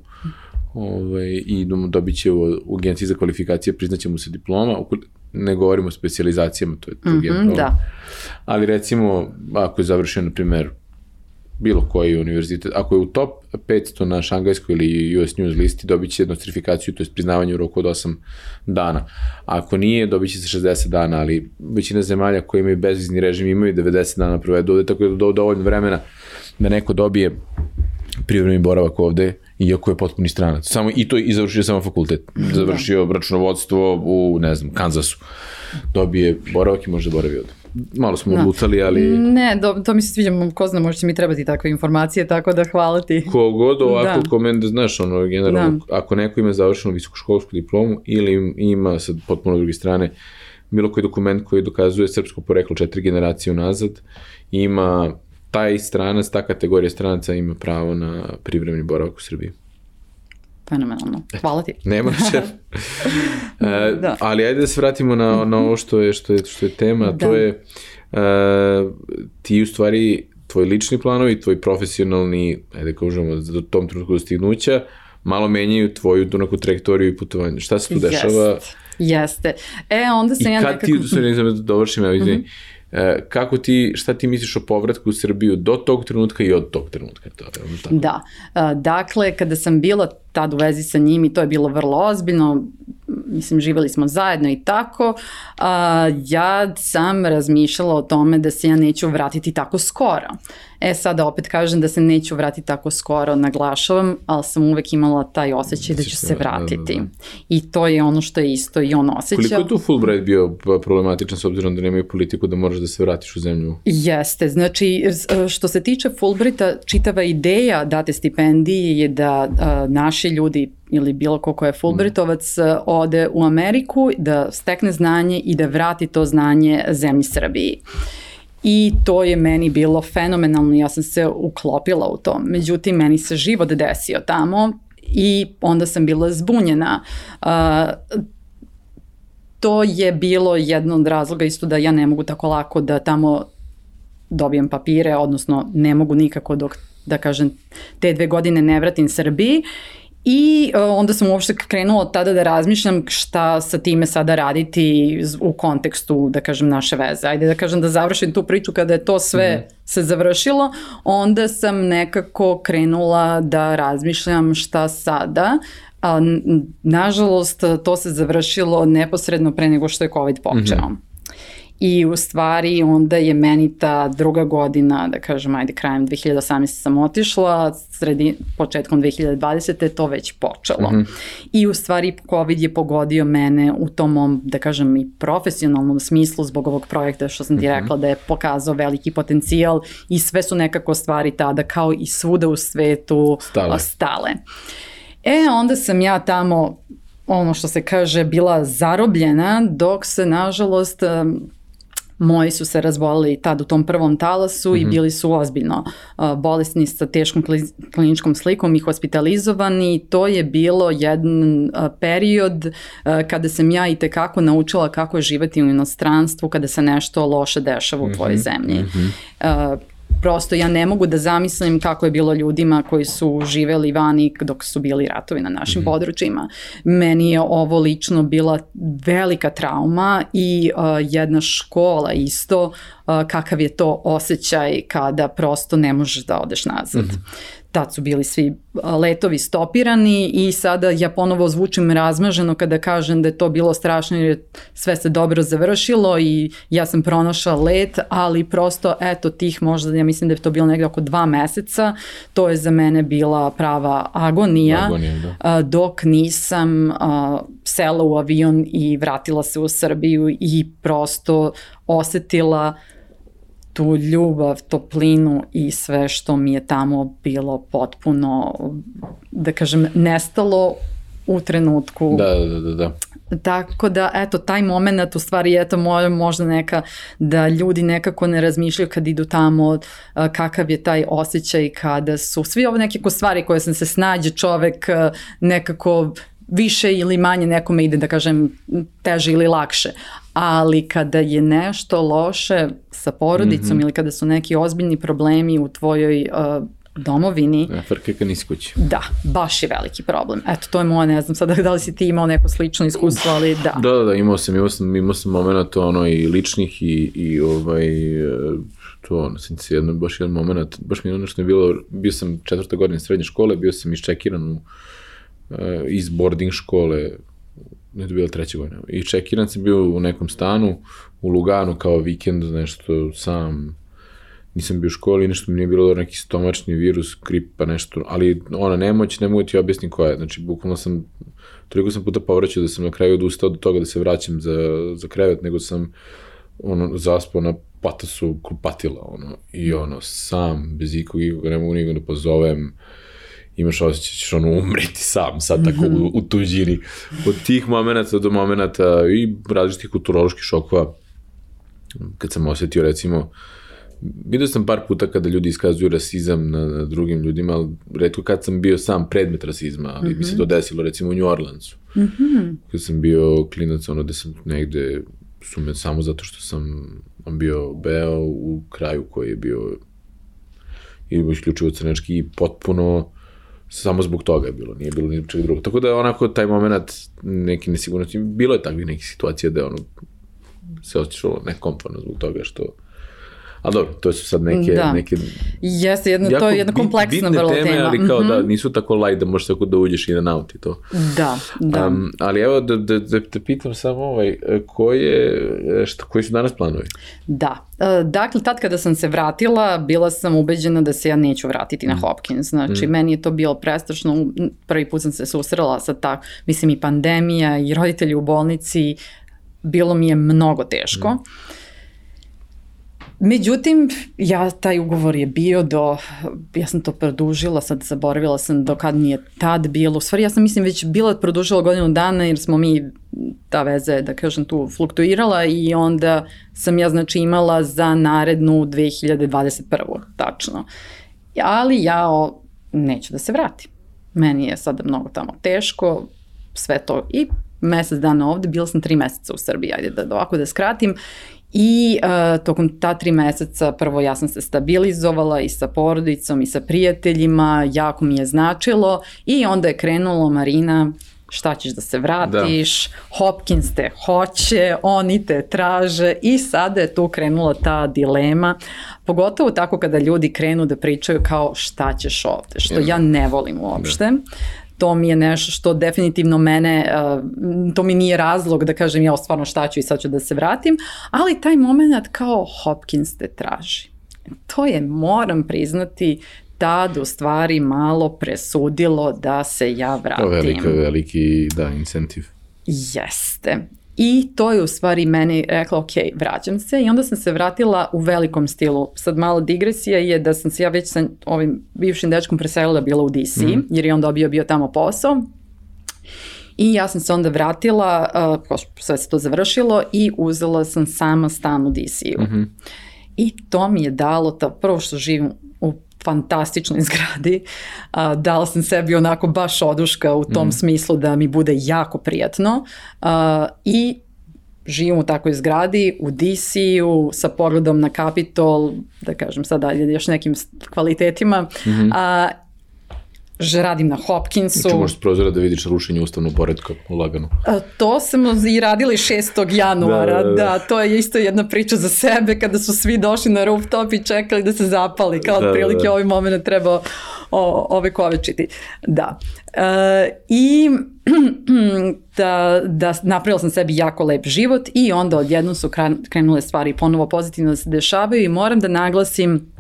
S1: ovaj, i dobit će u, u agenciji za kvalifikacije, priznaće mu se diploma, ne govorimo o specializacijama, to je drugi mm -hmm, da. Ali recimo, ako je završen, na primer, bilo koji univerzitet, ako je u top 500 na šangajskoj ili US News listi, dobit će nostrifikaciju, to je priznavanje u roku od 8 dana. Ako nije, dobit će se 60 dana, ali većina zemalja koje imaju bezvizni režim imaju 90 dana provedu ovde, tako da do, dovoljno vremena da neko dobije privremeni boravak ovde, iako je potpuni stranac. Samo, I to i završio samo fakultet. Da. Završio računovodstvo u, ne znam, Kanzasu. Dobije boravak i može da boravi ovde. Malo smo da. odlutali, ali...
S2: Ne, do, to mi se sviđa, ko zna, možda će mi trebati takve informacije, tako da hvala ti.
S1: Kogod ovako, da. ko mene, da znaš, ono, generalno, da. ako neko ima završenu visokoškolsku diplomu ili ima sad potpuno druge strane bilo koji dokument koji dokazuje srpsko poreklo četiri generacije unazad, ima taj stranac, ta kategorija stranaca ima pravo na privremeni boravak u Srbiji.
S2: Fenomenalno. Hvala ti.
S1: Nema šef. e, da. Ali ajde da se vratimo na, na ovo što je, što je, što je tema, da. to je uh, ti u stvari tvoj lični planovi, tvoj profesionalni, ajde kažemo, za tom trenutku dostignuća, malo menjaju tvoju neku trajektoriju i putovanje. Šta se tu dešava?
S2: Jeste. Jeste. E, onda se
S1: ja nekako... I kad ti, sorry, ne da dovršim, evo, izvini, mm -hmm E, kako ti, šta ti misliš o povratku u Srbiju do tog trenutka i od tog trenutka? To,
S2: je tako? Da, e, dakle, kada sam bila tad u vezi sa njim i to je bilo vrlo ozbiljno, mislim živeli smo zajedno i tako, a, ja sam razmišljala o tome da se ja neću vratiti tako skoro. E sada opet kažem da se neću vratiti tako skoro, naglašavam, ali sam uvek imala taj osjećaj da ću se vratiti. Da, da, da. I to je ono što je isto i on osjeća.
S1: Koliko je tu Fulbright bio problematičan s obzirom da nemaju politiku da moraš da se vratiš u zemlju?
S2: Jeste, znači što se tiče Fulbrighta, čitava ideja date stipendije je da a, naši ljudi ili bilo ko ko je Fulbrightovac mm. ode u Ameriku, da stekne znanje i da vrati to znanje zemlji Srbiji. I to je meni bilo fenomenalno, ja sam se uklopila u to. Međutim, meni se život desio tamo i onda sam bila zbunjena. Uh, to je bilo jedno od razloga isto da ja ne mogu tako lako da tamo dobijem papire, odnosno ne mogu nikako dok, da kažem, te dve godine ne vratim Srbiji I uh, onda sam uopšte krenula od tada da razmišljam šta sa time sada raditi u kontekstu, da kažem, naše veze. Ajde da kažem da završim tu priču kada je to sve mm. se završilo, onda sam nekako krenula da razmišljam šta sada. A, nažalost, to se završilo neposredno pre nego što je COVID počeo. Mm -hmm. I u stvari onda je meni ta druga godina, da kažem, ajde krajem 2018. sam otišla, sredi, početkom 2020. je to već počelo. Mm -hmm. I u stvari COVID je pogodio mene u tom mom, da kažem, i profesionalnom smislu zbog ovog projekta što sam ti mm -hmm. rekla da je pokazao veliki potencijal i sve su nekako stvari tada kao i svuda u svetu stale. stale. E, onda sam ja tamo ono što se kaže bila zarobljena dok se nažalost moji su se razbolili tad u tom prvom talasu mm -hmm. i mhm. bili su ozbiljno uh, bolesni sa teškom kliničkom slikom i hospitalizovani. To je bilo jedan uh, period uh, kada sam ja i tekako naučila kako je živati u inostranstvu kada se nešto loše dešava u tvojoj mhm. zemlji. Mm -hmm. Prosto ja ne mogu da zamislim kako je bilo ljudima koji su živeli vani dok su bili ratovi na našim mm -hmm. područjima. Meni je ovo lično bila velika trauma i uh, jedna škola isto uh, kakav je to osjećaj kada prosto ne možeš da odeš nazad. Mm -hmm tad su bili svi letovi stopirani i sada ja ponovo zvučim razmaženo kada kažem da je to bilo strašno jer sve se dobro završilo i ja sam pronašla let, ali prosto eto tih možda, ja mislim da je to bilo negde oko dva meseca, to je za mene bila prava agonija, agonija da. dok nisam sela u avion i vratila se u Srbiju i prosto osetila tu ljubav, toplinu i sve što mi je tamo bilo potpuno, da kažem, nestalo u trenutku.
S1: Da, da, da, da.
S2: Tako da, eto, taj moment, u stvari, eto, možda neka, da ljudi nekako ne razmišljaju kad idu tamo, kakav je taj osjećaj kada su svi ove neke stvari koje sam se snađe čovek nekako više ili manje nekome ide, da kažem, teže ili lakše. Ali kada je nešto loše sa porodicom mm -hmm. ili kada su neki ozbiljni problemi u tvojoj uh, domovini.
S1: Ja, frke kad nisi kući.
S2: Da, baš je veliki problem. Eto, to je moja, ne znam sada da li si ti imao neko slično iskustvo, ali da.
S1: Da, da, da, imao sam, imao sam, imao sam moment ono i ličnih i, i ovaj, e, to, ono, sam se jedno, baš jedan moment, baš mi je ono što je bilo, bio sam četvrta godina srednje škole, bio sam iščekiran u Eh, iz boarding škole, ne bila treća godina, i čekiran sam bio u nekom stanu u Luganu kao vikend, nešto sam, nisam bio u školi, nešto mi nije bilo neki stomačni virus, grip, pa nešto, ali ona nemoć, ne mogu ti objasniti koja je, znači bukvalno sam, toliko sam puta povraćao da sam na kraju odustao do toga da se vraćam za, za krevet, nego sam ono, zaspao na patasu kupatila, ono, i ono, sam, bez ikog, ikog, ne mogu nikog da pozovem, uh, imaš osjećaj da ćeš ono umreti sam sad tako u, u tuđini. Od tih momenta do momenta i različitih kulturoloških šokova, kad sam osetio recimo, vidio sam par puta kada ljudi iskazuju rasizam na, na drugim ljudima, ali redko kad sam bio sam predmet rasizma, ali mm -hmm. mi se to mhm. desilo recimo u New Orleansu. Mm -hmm. Kad sam bio klinac, ono da sam negde su me samo zato što sam bio beo u kraju koji je bio ili isključivo crnački i potpuno samo zbog toga je bilo, nije bilo ni čega drugo. Tako da je onako taj moment neki nesigurnosti, bilo je takvih nekih situacija da ono se osjećalo nekomfortno zbog toga što Ali dobro, to su sad neke...
S2: Da.
S1: neke
S2: Jeste, jedno, to je jedna
S1: bit-
S2: kompleksna
S1: bitne
S2: vrlo
S1: teme,
S2: tema.
S1: ali kao
S2: Mhm.
S1: da, nisu tako light da možeš tako da uđeš i na out i to.
S2: Da, da.
S1: Um, ali evo da, da, da te pitam samo ovaj, koje, šta, koji su danas planovi?
S2: Da. E, Dakle, tad kada sam se vratila, bila sam ubeđena da se ja neću vratiti
S1: Mm.
S2: na Hopkins. Znači, meni je to bilo prestrašno. Prvi put sam se susrela sa tak, mislim i pandemija i roditelji u bolnici. Bilo mi je mnogo teško.
S1: Mm.
S2: Međutim, ja, taj ugovor je bio do, ja sam to produžila, sad zaboravila sam do kad mi je tad bilo. U stvari, ja sam mislim već bila produžila godinu dana jer smo mi, ta veza je, da kažem, tu fluktuirala i onda sam ja znači imala za narednu 2021. tačno. Ali ja o, neću da se vratim. Meni je sada mnogo tamo teško, sve to i mesec dana ovde, bila sam tri meseca u Srbiji, ajde da, da ovako da skratim I uh, tokom ta tri meseca prvo ja sam se stabilizovala i sa porodicom i sa prijateljima, jako mi je značilo i onda je krenulo Marina šta ćeš da se vratiš, da. Hopkins te hoće, oni te traže i sada je tu krenula ta dilema, pogotovo tako kada ljudi krenu da pričaju kao šta ćeš ovde, što ja ne volim uopšte. Da to mi je nešto što definitivno mene, uh, to mi nije razlog da kažem ja stvarno šta ću i sad ću da se vratim, ali taj moment kao Hopkins te traži. To je, moram priznati, tad u stvari malo presudilo da se ja vratim.
S1: To je veliki, veliki, da, incentiv.
S2: Jeste. I to je u stvari meni rekla, ok, vraćam se i onda sam se vratila u velikom stilu. Sad mala digresija je da sam se ja već sa ovim bivšim dečkom preselila bila u DC, mm. jer je on dobio bio tamo posao. I ja sam se onda vratila, uh, sve se to završilo i uzela sam sama stan u DC-u. Mm -hmm. I to mi je dalo, ta, prvo što živim fantastičnoj zgradi. Uh, dala sam sebi onako baš oduška u tom mm. smislu da mi bude jako prijatno uh, i živim u takvoj zgradi u DC-u sa pogledom na Capitol, da kažem sada još nekim kvalitetima, mm -hmm. a, že radim na Hopkinsu.
S1: Znači možeš prozora da vidiš rušenje ustavnog poredka lagano.
S2: A, to smo i radili 6. januara, da, da, da. da, to je isto jedna priča za sebe kada su svi došli na rooftop i čekali da se zapali, kao da, otprilike da. ovaj moment treba o, ove kovečiti. Da. E, I da, da napravila sam sebi jako lep život i onda odjednom su krenule stvari ponovo pozitivno da se dešavaju i moram da naglasim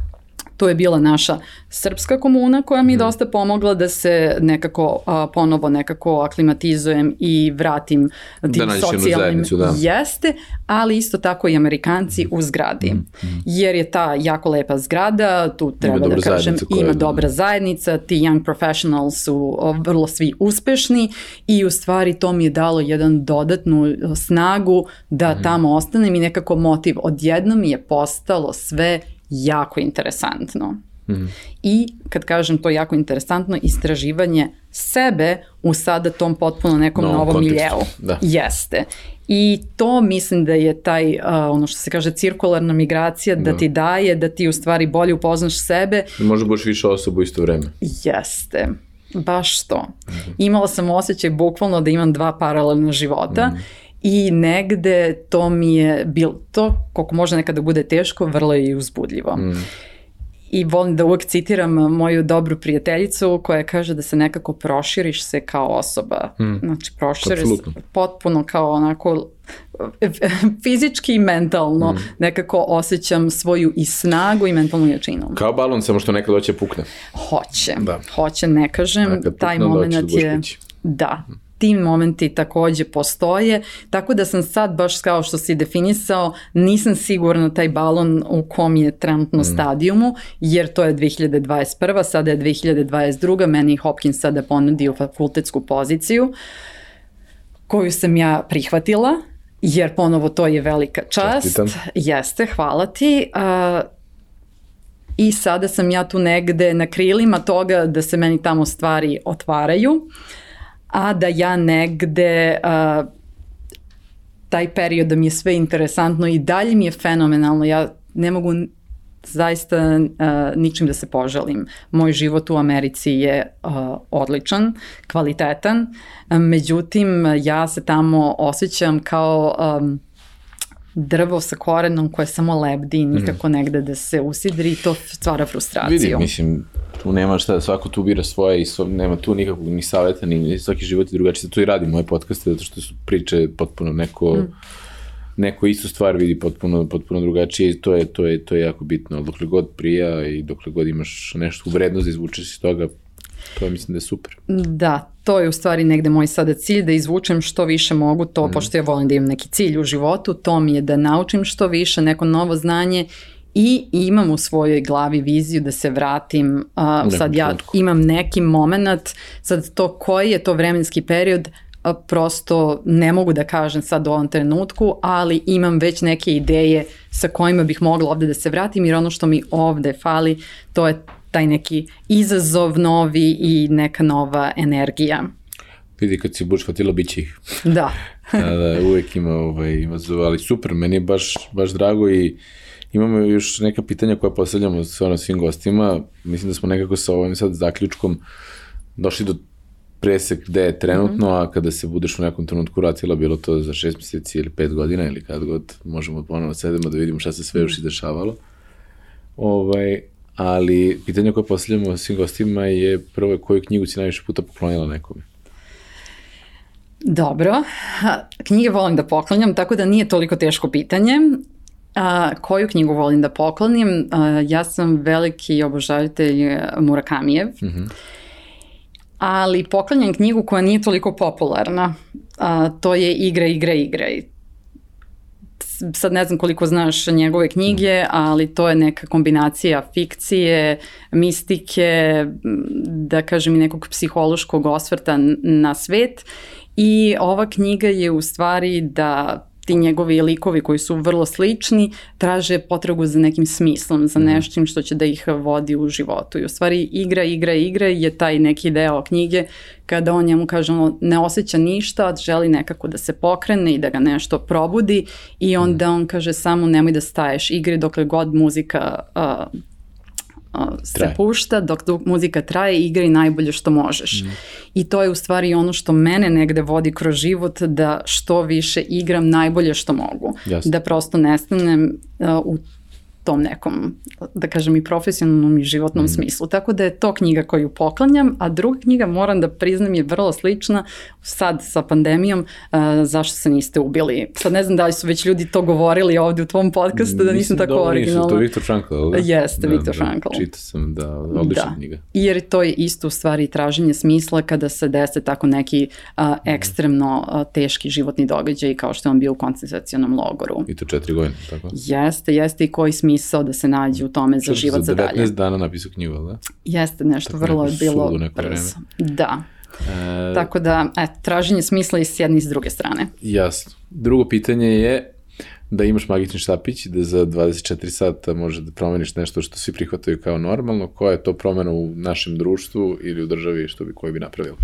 S2: to je bila naša srpska komuna koja mi je dosta pomogla da se nekako a, ponovo nekako aklimatizujem i vratim tim
S1: da
S2: socijalnim
S1: da.
S2: jeste, ali isto tako i Amerikanci u zgradi. Mm, mm. Jer je ta jako lepa zgrada, tu treba da kažem, ima dobra zajednica, ti young professionals su vrlo svi uspešni i u stvari to mi je dalo jedan dodatnu snagu da mm. tamo ostanem i nekako motiv. Odjednom je postalo sve jako interesantno. Mm. I kad kažem to jako interesantno, istraživanje sebe u sada tom potpuno nekom no, novom miljeu.
S1: Da.
S2: Jeste. I to mislim da je taj, uh, ono što se kaže, cirkularna migracija, da, da ti daje, da ti u stvari bolje upoznaš sebe.
S1: Da možda budeš više osoba u isto vreme.
S2: Jeste. Baš to. Mm -hmm. Imala sam osjećaj bukvalno da imam dva paralelna života mm i negde to mi je bilo, to koliko može nekada bude teško, vrlo je i uzbudljivo. Mm. I volim da uvek citiram moju dobru prijateljicu koja kaže da se nekako proširiš se kao osoba. Mm. Znači proširiš se potpuno kao onako fizički i mentalno mm. nekako osjećam svoju i snagu i mentalnu jačinu.
S1: Kao balon, samo što nekad hoće pukne.
S2: Hoće, da. hoće, ne kažem, taj moment je... Da, ti momenti takođe postoje, tako da sam sad baš kao što si definisao, nisam sigurna taj balon u kom je trenutno mm. stadijumu, jer to je 2021. sada je 2022. Meni Hopkins sada ponudio fakultetsku poziciju koju sam ja prihvatila, jer ponovo to je velika čast.
S1: Čestitam.
S2: Jeste, hvala ti. Uh, I sada sam ja tu negde na krilima toga da se meni tamo stvari otvaraju. Uh, a da ja negde uh, taj period da mi je sve interesantno i dalje mi je fenomenalno. Ja ne mogu zaista uh, ničim da se poželim. Moj život u Americi je uh, odličan, kvalitetan, međutim ja se tamo osjećam kao um, drvo sa korenom koje samo lebdi i nikako mm. negde da se usidri i to stvara frustraciju.
S1: Vidi, mislim, tu nema šta, svako tu bira svoje i svo, nema tu nikakvog ni saveta, ni svaki život je drugačiji. Tu i radim moje podcaste, zato što su priče potpuno neko... Mm neko istu stvar vidi potpuno, potpuno drugačije i to je, to je, to je jako bitno. Ali dokle god prija i dokle god imaš nešto u vrednost da izvučeš iz toga, to je mislim da je super.
S2: Da, to je u stvari negde moj sada cilj, da izvučem što više mogu to, mm. pošto ja volim da imam neki cilj u životu, to mi je da naučim što više, neko novo znanje i imam u svojoj glavi viziju da se vratim, uh, sad ja imam neki moment, sad to koji je to vremenski period, prosto ne mogu da kažem sad u ovom trenutku, ali imam već neke ideje sa kojima bih mogla ovde da se vratim, jer ono što mi ovde fali, to je taj neki izazov novi i neka nova energija.
S1: Vidi, kad si budeš fatila, bit će ih.
S2: Da.
S1: da, da, uvek ima, ovaj, ima zove, ali super, meni je baš, baš drago i imamo još neka pitanja koja postavljamo sa ono svim gostima. Mislim da smo nekako sa ovim sad zaključkom došli do presek gde je trenutno, mm -hmm. a kada se budeš u nekom trenutku vratila, bilo to za šest meseci ili pet godina ili kad god možemo ponovno sedemo da vidimo šta se sve još i dešavalo. Ovaj, ali pitanje koje postavljamo svim gostima je prvo koju knjigu si najviše puta poklonila nekome?
S2: Dobro, knjige volim da poklanjam, tako da nije toliko teško pitanje. A, koju knjigu volim da poklonim? A, ja sam veliki obožavitelj Murakamijev. Mm -hmm ali poklanjam knjigu koja nije toliko popularna. A, to je Igra, igra, igra. I sad ne znam koliko znaš njegove knjige, ali to je neka kombinacija fikcije, mistike, da kažem i nekog psihološkog osvrta na svet. I ova knjiga je u stvari da ti njegovi likovi koji su vrlo slični traže potragu za nekim smislom, za mhm. nešćim što će da ih vodi u životu. I u stvari igra, igra, igra je taj neki deo knjige kada on njemu kaže ono, ne osjeća ništa, želi nekako da se pokrene i da ga nešto probudi i onda mhm. on kaže samo nemoj da staješ igri dokle god muzika uh, se traje. pušta, dok, dok muzika traje, igraj najbolje što možeš. Mm. I to je u stvari ono što mene negde vodi kroz život, da što više igram najbolje što mogu. Jasne. Da prosto nestanem uh, u tom nekom, da kažem i profesionalnom i životnom mm. smislu. Tako da je to knjiga koju poklanjam, a druga knjiga moram da priznam je vrlo slična sad sa pandemijom, uh, zašto se niste ubili. Sad ne znam da li su već ljudi to govorili ovde u tvom podcastu, da nisam Mislim, tako dobro, originalna.
S1: to je Viktor Frankl, ali?
S2: Jeste, da, Viktor da, Frankl.
S1: Čita sam, da, odlična da. knjiga.
S2: Jer to je isto u stvari traženje smisla kada se dese tako neki uh, ekstremno uh, teški životni događaj kao što je on bio u koncentracionom logoru.
S1: I to četiri godine, tako?
S2: Jeste, jeste i koji smisla smisao da se nađe u tome za život za, dalje.
S1: Za 19 dana napisao knjigu, da?
S2: Jeste, nešto Tako vrlo je bilo brzo. Da. E... Tako da, et, traženje smisla i s jedne i s druge strane.
S1: Jasno. Drugo pitanje je da imaš magični štapić i da za 24 sata možeš da promeniš nešto što svi prihvataju kao normalno, koja je to promena u našem društvu ili u državi što bi, koji bi napravila?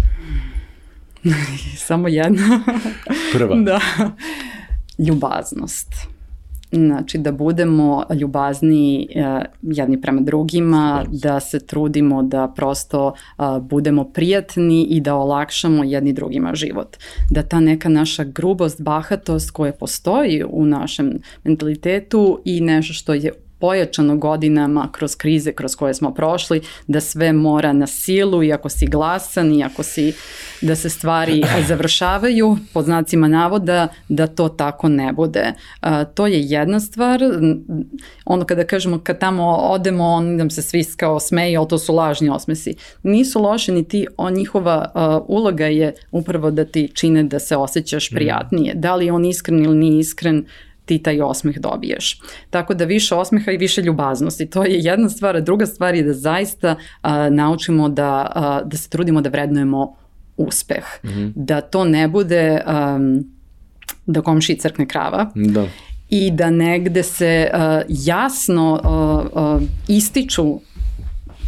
S2: Samo jedna.
S1: Prva.
S2: da. Ljubaznost. Znači da budemo ljubazni uh, jedni prema drugima, da se trudimo da prosto budemo prijatni i da olakšamo jedni drugima život. Da ta neka naša grubost, bahatost koja postoji u našem mentalitetu i nešto što je pojačano godinama kroz krize kroz koje smo prošli, da sve mora na silu i ako si glasan i ako si da se stvari završavaju pod znacima navoda, da to tako ne bude. A, to je jedna stvar. Ono kada kažemo kad tamo odemo, on nam se svi kao smeju, ali to su lažni osmesi. Nisu loše ni ti, on, njihova a, uloga je upravo da ti čine da se osjećaš mhm. prijatnije. Da li on iskren ili nije iskren, ti taj osmeh dobiješ. Tako da više osmeha i više ljubaznosti. To je jedna stvar, a druga stvar je da zaista a, naučimo da, a, da se trudimo da vrednujemo uspeh. Mm -hmm. Da to ne bude um, da komši crkne krava.
S1: Da
S2: i da negde se uh, jasno uh, uh, ističu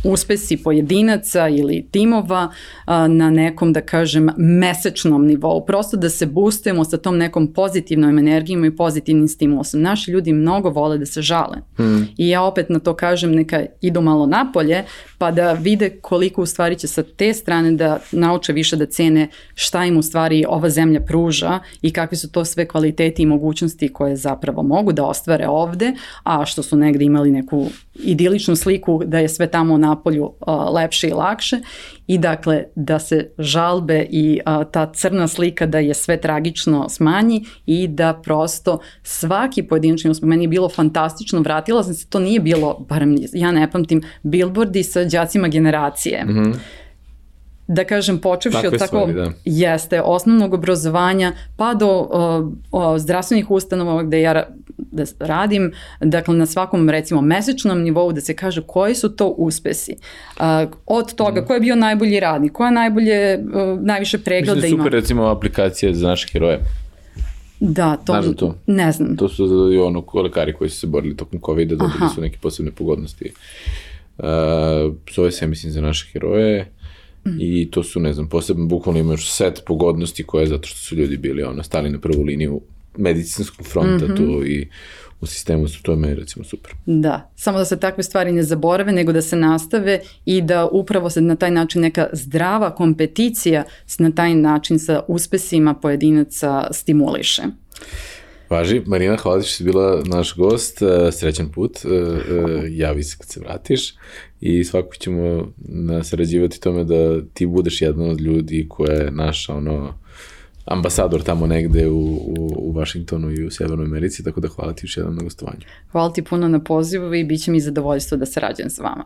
S2: uspesi pojedinaca ili timova a, na nekom, da kažem, mesečnom nivou. Prosto da se boostujemo sa tom nekom pozitivnom energijom i pozitivnim stimulusom. Naši ljudi mnogo vole da se žale. Hmm. I ja opet na to kažem neka idu malo napolje pa da vide koliko u stvari će sa te strane da nauče više da cene šta im u stvari ova zemlja pruža i kakvi su to sve kvaliteti i mogućnosti koje zapravo mogu da ostvare ovde, a što su negde imali neku idiličnu sliku da je sve tamo na napolju uh, lepše i lakše i dakle da se žalbe i uh, ta crna slika da je sve tragično smanji i da prosto svaki pojedinačni uspeh, meni je bilo fantastično, vratila sam se, to nije bilo, barem ja ne pamtim, billboardi sa đacima generacije. Mm -hmm da kažem, počevši od tako, stvari, da. jeste, osnovnog obrazovanja, pa do o, o, zdravstvenih ustanova gde ja da radim, dakle na svakom recimo mesečnom nivou da se kaže koji su to uspesi. Uh, od toga mm. ko je bio najbolji radnik, ko je najbolje, uh, najviše pregleda ima. Mislim
S1: da super recimo aplikacija za naše heroje.
S2: Da, to, Znaš da to? ne znam.
S1: To su i ono lekari koji su se borili tokom COVID-a, dobili su neke posebne pogodnosti. Uh, zove se, mislim, za naše heroje. I to su, ne znam, posebno, bukvalno imaš set pogodnosti koje, zato što su ljudi bili ono, stali na prvu liniju medicinskog fronta mm -hmm. tu i u sistemu su to je recimo super.
S2: Da, samo da se takve stvari ne zaborave, nego da se nastave i da upravo se na taj način neka zdrava kompeticija na taj način sa uspesima pojedinaca stimuliše.
S1: Važi, Marina, hvala što si bila naš gost, e, srećan put, e, e, javi se kad se vratiš i svako ćemo sarađivati tome da ti budeš jedan od ljudi koja je naša ono, ambasador tamo negde u, u, u Washingtonu i u Severnoj Americi, tako da hvala ti još jednom na gostovanju.
S2: Hvala ti puno na pozivu i bit će mi zadovoljstvo da se rađam s vama.